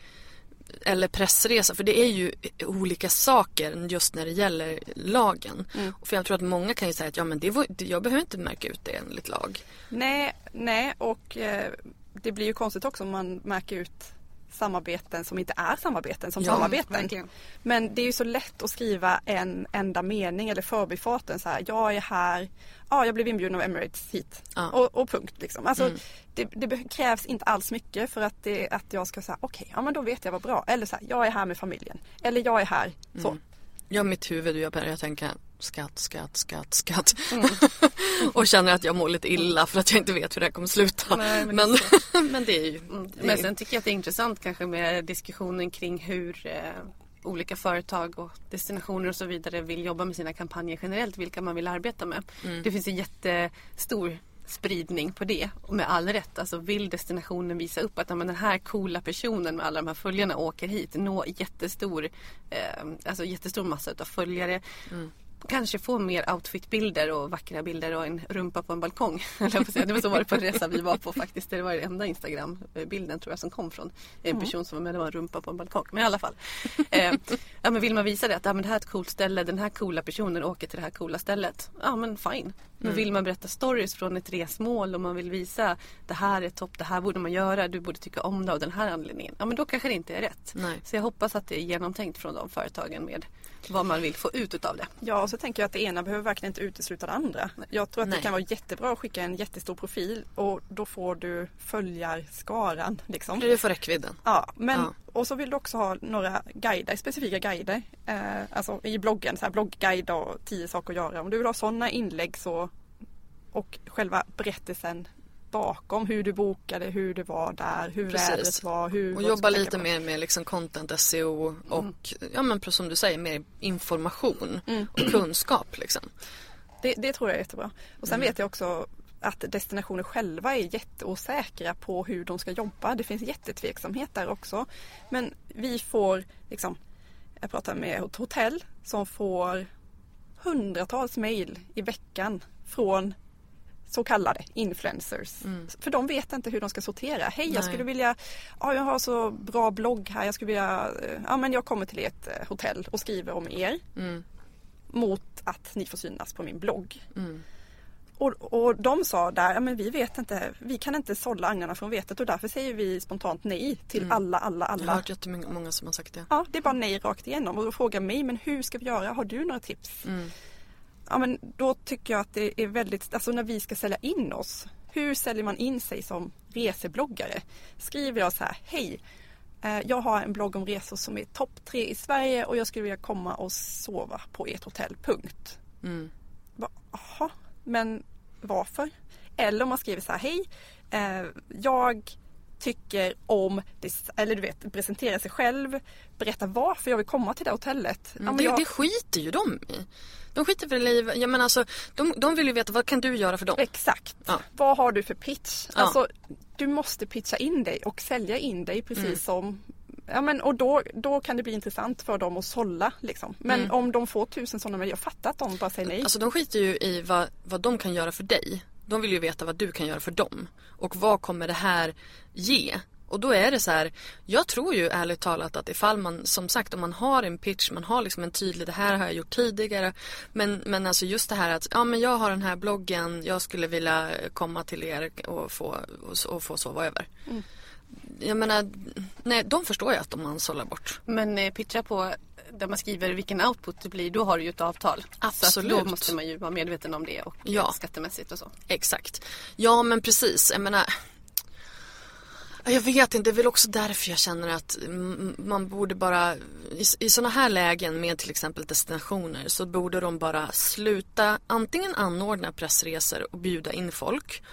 eller pressresa för det är ju olika saker just när det gäller lagen. För jag tror att många kan ju säga att ja, men det var, jag behöver inte märka ut det enligt lag. Nej, nej och eh, det blir ju konstigt också om man märker ut samarbeten som inte är samarbeten som Ja, samarbeten. verkligen. Men det är ju så lätt att skriva en enda mening eller förbifarten så här. Jag är här, ja jag blev inbjuden av Emirates hit. Ja. Och, och punkt liksom. Alltså, Mm. det, det krävs inte alls mycket för att, det, att jag ska säga okej, ja men då vet jag vad bra. Eller så här, jag är här med familjen. Eller jag är här. Så. Mm. Jag har mitt huvud jag börjar tänka skatt, skatt, skatt, skatt. Mm. och känner att jag mår lite illa för att jag inte vet hur det här kommer sluta. Nej, men men, det men, det är ju... Mm. det är Men sen tycker jag att det är intressant kanske med diskussionen kring hur eh, olika företag och destinationer och så vidare vill jobba med sina kampanjer generellt, vilka man vill arbeta med. Mm. Det finns en jättestor spridning på det och med all rätt. Alltså vill destinationen visa upp att men den här coola personen med alla de här följarna åker hit, nå jättestor, eh, alltså jättestor massa utav följare. Kanske få mer outfitbilder och vackra bilder och en rumpa på en balkong. Det var så var det på en resa vi var på faktiskt. Det var den enda Instagram-bilden tror jag som kom från en person som var med. Det var en rumpa på en balkong. Men i alla fall. Eh, ja, men vill man visa det att ja, men det här är ett coolt ställe. Den här coola personen åker till det här coola stället. Ja men fine. Men vill man berätta stories från ett resmål och man vill visa det här är topp, det här borde man göra, du borde tycka om det av den här anledningen. Ja men då kanske det inte är rätt. Nej. Så jag hoppas att det är genomtänkt från de företagen med vad man vill få ut utav det. Ja, och så tänker jag att det ena behöver verkligen inte utesluta det andra. Jag tror att Nej. det kan vara jättebra att skicka en jättestor profil och då får du följarskaran. Liksom. Du får räckvidden. Ja, men Ja. och så vill du också ha några guider, specifika guider. Eh, alltså i bloggen, så här bloggguide och tio saker att göra. Om du vill ha sådana inlägg så och själva berättelsen bakom hur du bokade, hur det var där, hur Precis. vädret var. Hur Och jobba lite mer med liksom content SEO och ja men som du säger mer information Mm. och kunskap liksom. Det, det tror jag är jättebra. Och sen vet jag också att destinationer själva är jätteosäkra på hur de ska jobba. Det finns jättetveksamhet där också. Men vi får liksom, jag pratar med ett hotell som får hundratals mejl i veckan från så kallade influencers. För de vet inte hur de ska sortera. Hej, jag skulle vilja, ja, jag har så bra blogg här, jag skulle vilja, eh, ja men jag kommer till ett eh, hotell och skriver om er Mm. mot att ni får synas på min blogg. Mm. Och, och de sa där, ja men vi vet inte, vi kan inte sålla agnarna från vetet och därför säger vi spontant nej till alla, alla, Jag har alla. hört jättemånga som har sagt det. Ja, det är bara nej rakt igenom och då frågar mig, men hur ska vi göra? Har du några tips? Mm. Ja men då tycker jag att det är väldigt, alltså när vi ska sälja in oss, hur säljer man in sig som resebloggare? Skriver jag så här, hej, eh, jag har en blogg om resor som är topp tre i Sverige och jag skulle vilja komma och sova på ert hotell, punkt. Mm. Jaha, men varför? Eller om man skriver så här, hej, eh, jag tycker om, eller du vet, presentera sig själv, berätta varför jag vill komma till det hotellet. Men Mm, det, jag- det skiter ju de i. De skiter väl i, jag menar alltså, de, de vill ju veta vad kan du göra för dem? Exakt. Ja. Vad har du för pitch? Ja. Alltså, du måste pitcha in dig och sälja in dig precis Mm. som Ja, men, och då, då kan det bli intressant för dem att sålla. Liksom. Men Mm. om de får tusen sådana mejl, jag fattar att de bara säger nej. Alltså de skiter ju i vad, vad de kan göra för dig. De vill ju veta vad du kan göra för dem. Och vad kommer det här ge? Och då är det så här, jag tror ju ärligt talat att ifall man, som sagt om man har en pitch, man har liksom en tydlig, det här har jag gjort tidigare. Men, men alltså just det här att, ja men jag har den här bloggen, jag skulle vilja komma till er och få, och, och få sova över. Jag menar, nej de förstår ju att de man sållar bort. Men eh, pitcha på där man skriver vilken output det blir, då har du ju ett avtal. Så Absolut. att då måste man ju vara medveten om det och Ja. eh, skattemässigt och så. Exakt. Ja men precis, jag menar jag vet inte, det är väl också därför jag känner att man borde bara i, i sådana här lägen med till exempel destinationer så borde de bara sluta antingen anordna pressresor och bjuda in folk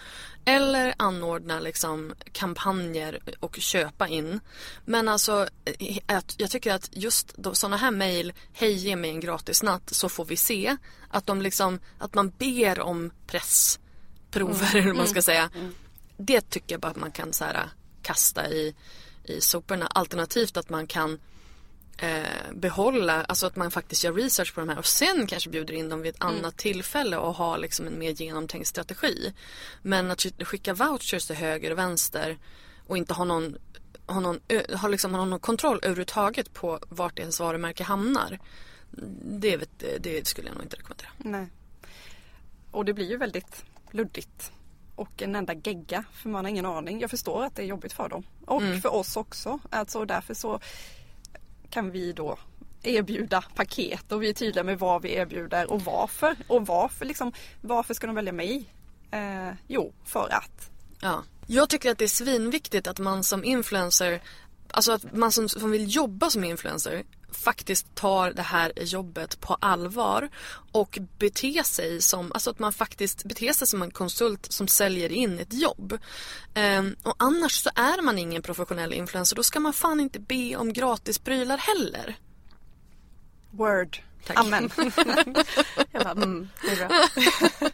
eller anordna liksom kampanjer och köpa in. Men alltså eh, jag tycker att just sådana här mejl, hej ge mig en gratis natt så får vi se. Att de liksom, att man ber om pressprover eller vad man ska säga. Det tycker jag bara att man kan så här, kasta i, i soporna. Alternativt att man kan eh, behålla, alltså att man faktiskt gör research på de här och sen kanske bjuder in dem vid ett annat tillfälle och har liksom en mer genomtänkt strategi. Men att sk- skicka vouchers till höger och vänster och inte ha någon, ha någon, ö- ha liksom, ha någon kontroll överhuvudtaget på vart ens varumärke hamnar. Det, vet, det skulle jag nog inte rekommendera. Nej. Och det blir ju väldigt luddigt. Och en enda gegga för man har ingen aning. Jag förstår att det är jobbigt för dem. Och Mm. för oss också. Alltså därför så kan vi då erbjuda paket och vi är tydliga med vad vi erbjuder och varför. Och varför liksom, varför ska de välja mig? Eh, jo, för att. Ja. Jag tycker att det är svinviktigt att man som influencer, alltså att man som, som vill jobba som influencer faktiskt tar det här jobbet på allvar och beter sig som, alltså att man faktiskt beter sig som en konsult som säljer in ett jobb. Ehm, och annars så är man ingen professionell influencer, då ska man fan inte be om gratisprylar heller. Word. Tack. Amen. Jag bara, mm, det är bra.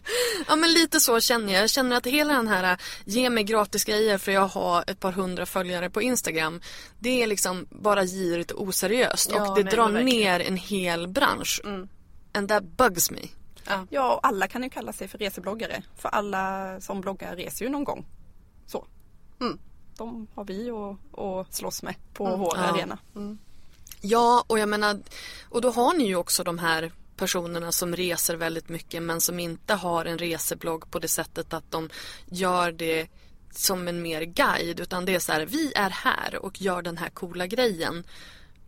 Ja men lite så känner jag. Jag känner att hela den här äh, ge mig gratis grejer för jag har ett par hundra följare på Instagram. Det är liksom bara girigt och oseriöst Ja, och det nej, drar ner en hel bransch. Mm. And that bugs me. Ja, och alla kan ju kalla sig för resebloggare. För alla som bloggar reser ju någon gång. Så. Mm. De har vi att att slåss med på vår Ja. arena. Ja och jag menar och då har ni ju också de här personerna som reser väldigt mycket men som inte har en reseblogg på det sättet att de gör det som en mer guide utan det är så här vi är här och gör den här coola grejen.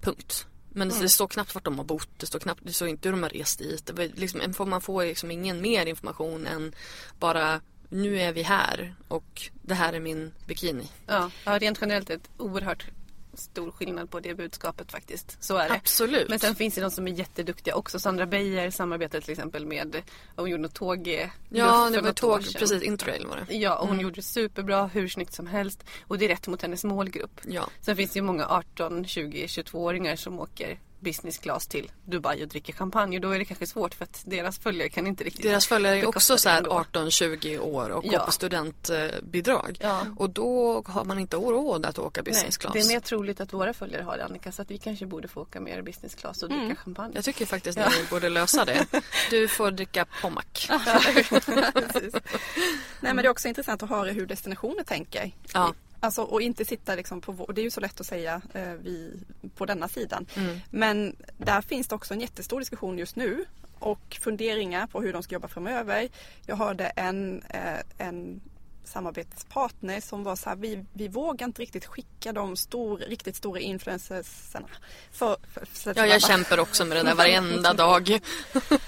Punkt. Men det, det står knappt vart de har bott, det står knappt, det står inte hur de har rest dit. Liksom, man får liksom ingen mer information än bara nu är vi här och det här är min bikini. Ja, ja, rent generellt ett oerhört stor skillnad på det budskapet faktiskt. Så är det. Absolut. Men sen finns det de som är jätteduktiga också. Sandra Beijer samarbetade till exempel med, hon gjorde något tåg Ja, det var tåg, precis, Interrail var det. Ja, och hon gjorde det superbra, hur snyggt som helst. Och det är rätt mot hennes målgrupp. Ja. Sen finns det ju många 18, 20, 22-åringar som åker business class till Dubai och dricker champagne. Och då är det kanske svårt för att deras följare kan inte riktigt Deras följare är också så det här ändå. 18-20 år och Ja. går på studentbidrag. Ja. Och då har man inte råd att åka business Nej, class. det är mer troligt att våra följare har det Annika så att vi kanske borde få åka mer business class och dricka Mm. champagne. Jag tycker faktiskt att ni borde lösa det. Du får dricka Pommac. Nej men det är också intressant att höra hur destinationer tänker. Ja. Alltså och inte sitta liksom på vår, det är ju så lätt att säga eh, vi på denna sidan. Mm. Men där finns det också en jättestor diskussion just nu och funderingar på hur de ska jobba framöver. Jag hörde en, eh, en samarbetspartner som var så här, vi, vi vågar inte riktigt skicka de stor, riktigt stora influencersarna. För, för, för, Ja, jag kämpar också med det där varenda dag.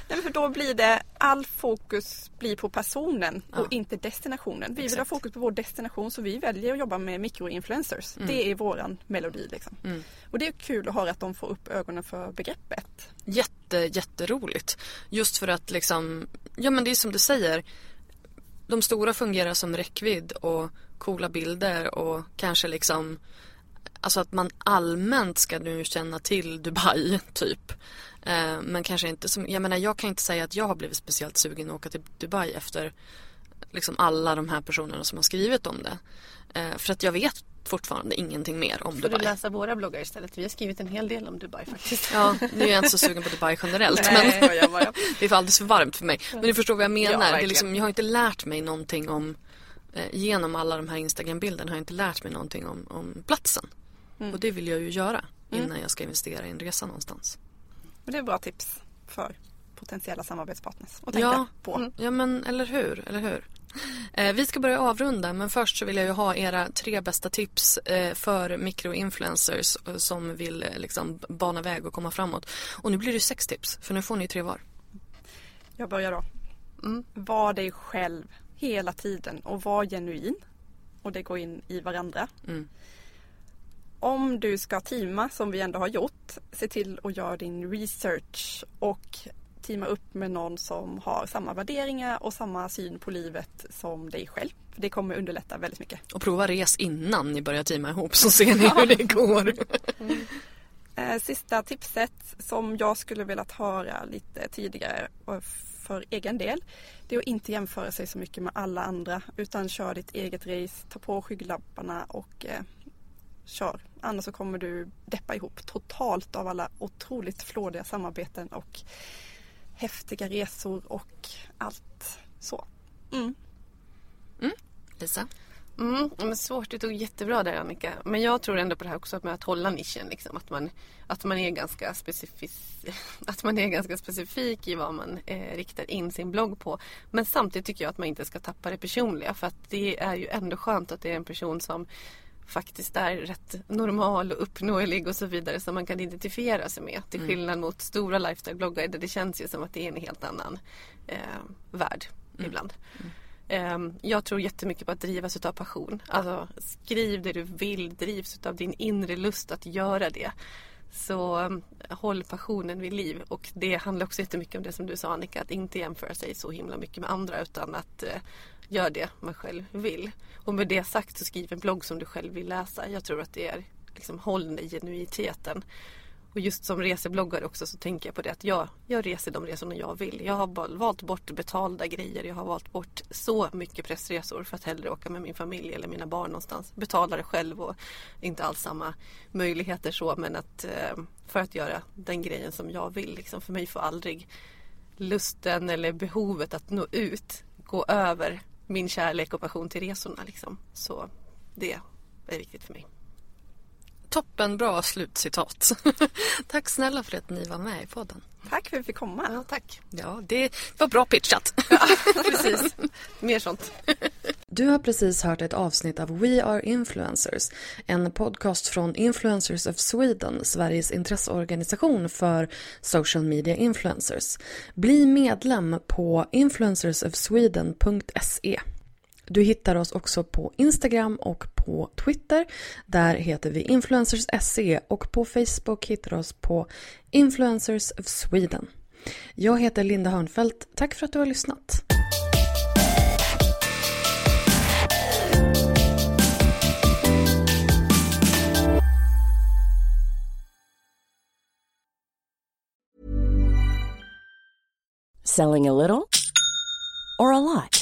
Nej, för då blir det, all fokus blir på personen Ja. och inte destinationen. Vi vill ha Exakt. fokus på vår destination så vi väljer att jobba med mikroinfluencers. Det är våran melodi liksom. Mm. Och det är kul att höra att de får upp ögonen för begreppet. Jätte, jätteroligt. Just för att liksom, ja men det är som du säger. De stora fungerar som räckvidd och coola bilder och kanske liksom Alltså att man allmänt ska nu känna till Dubai typ. Eh, men kanske inte som, jag menar jag kan inte säga att jag har blivit speciellt sugen att åka till Dubai efter liksom alla de här personerna som har skrivit om det. Eh, för att jag vet fortfarande ingenting mer om Får du Dubai. läsa våra bloggar istället? Vi har skrivit en hel del om Dubai faktiskt. Ja, nu är jag inte så sugen på Dubai generellt. Nej, men jag bara. det är alldeles för varmt för mig. Men du förstår vad jag menar. Ja, det är liksom, jag har inte lärt mig någonting om eh, Genom alla de här Instagram-bilderna har jag inte lärt mig någonting om, om platsen. Mm. Och det vill jag ju göra innan jag ska investera i en resa någonstans. Men det är bra tips för potentiella samarbetspartners att tänka Ja, på. Mm. ja men eller hur, eller hur. Eh, vi ska börja avrunda men först så vill jag ju ha era tre bästa tips eh, för mikroinfluencers eh, som vill liksom bana väg och komma framåt. Och nu blir det sex tips för nu får ni tre var. Jag börjar då. Mm. Var dig själv hela tiden och var genuin. Och det går in i varandra. Mm. Om du ska teama som vi ändå har gjort, se till att göra din research och teama upp med någon som har samma värderingar och samma syn på livet som dig själv. För Det kommer underlätta väldigt mycket. Och prova res innan ni börjar teama ihop så ser ni hur det går. Eh, Sista tipset som jag skulle velat höra lite tidigare för egen del. Det är att inte jämföra sig så mycket med alla andra utan kör ditt eget race, ta på skygglapparna och eh, kör. Annars så kommer du deppa ihop totalt av alla otroligt flådiga samarbeten och häftiga resor och allt så. Mm. Lisa? Mm, men svårt, det tog jättebra där Annika. Men jag tror ändå på det här också med att hålla nischen. Liksom. Att, man, att, man är ganska specifik, att man är ganska specifik i vad man eh, riktar in sin blogg på. Men samtidigt tycker jag att man inte ska tappa det personliga. För att det är ju ändå skönt att det är en person som faktiskt är rätt normal och uppnåelig och så vidare som man kan identifiera sig med. Till skillnad mot stora lifestyle-bloggar där det känns ju som att det är en helt annan eh, värld ibland. Ehm, Jag tror jättemycket på att drivas utav passion. Alltså skriv det du vill, drivs utav din inre lust att göra det. Så um, håll passionen vid liv och det handlar också jättemycket om det som du sa Annika, att inte jämföra sig så himla mycket med andra utan att uh, Gör det man själv vill. Och med det sagt så skriv en blogg som du själv vill läsa. Jag tror att det är liksom håll den i genuiniteten. Och just som resebloggare också så tänker jag på det att jag, jag reser de resorna jag vill. Jag har valt bort betalda grejer. Jag har valt bort så mycket pressresor för att hellre åka med min familj eller mina barn någonstans. Betala det själv och inte alls samma möjligheter så men att eh, för att göra den grejen som jag vill. Liksom. För mig får aldrig lusten eller behovet att nå ut gå över min kärlek och passion till resorna. Liksom. Så det är viktigt för mig. Toppen bra slutcitat. Tack snälla för att ni var med i podden. Tack för att vi fick komma. Ja, tack. Ja, det var bra pitchat. Precis. Mer sånt. Du har precis hört ett avsnitt av We Are Influencers, en podcast från Influencers of Sweden, Sveriges intresseorganisation för social media influencers. Bli medlem på influencersofsweden.se. Du hittar oss också på Instagram och på Twitter. Där heter vi influencers.se och på Facebook hittar du oss på Influencers of Sweden. Jag heter Linda Hörnfeldt. Tack för att du har lyssnat. Selling a little or a lot?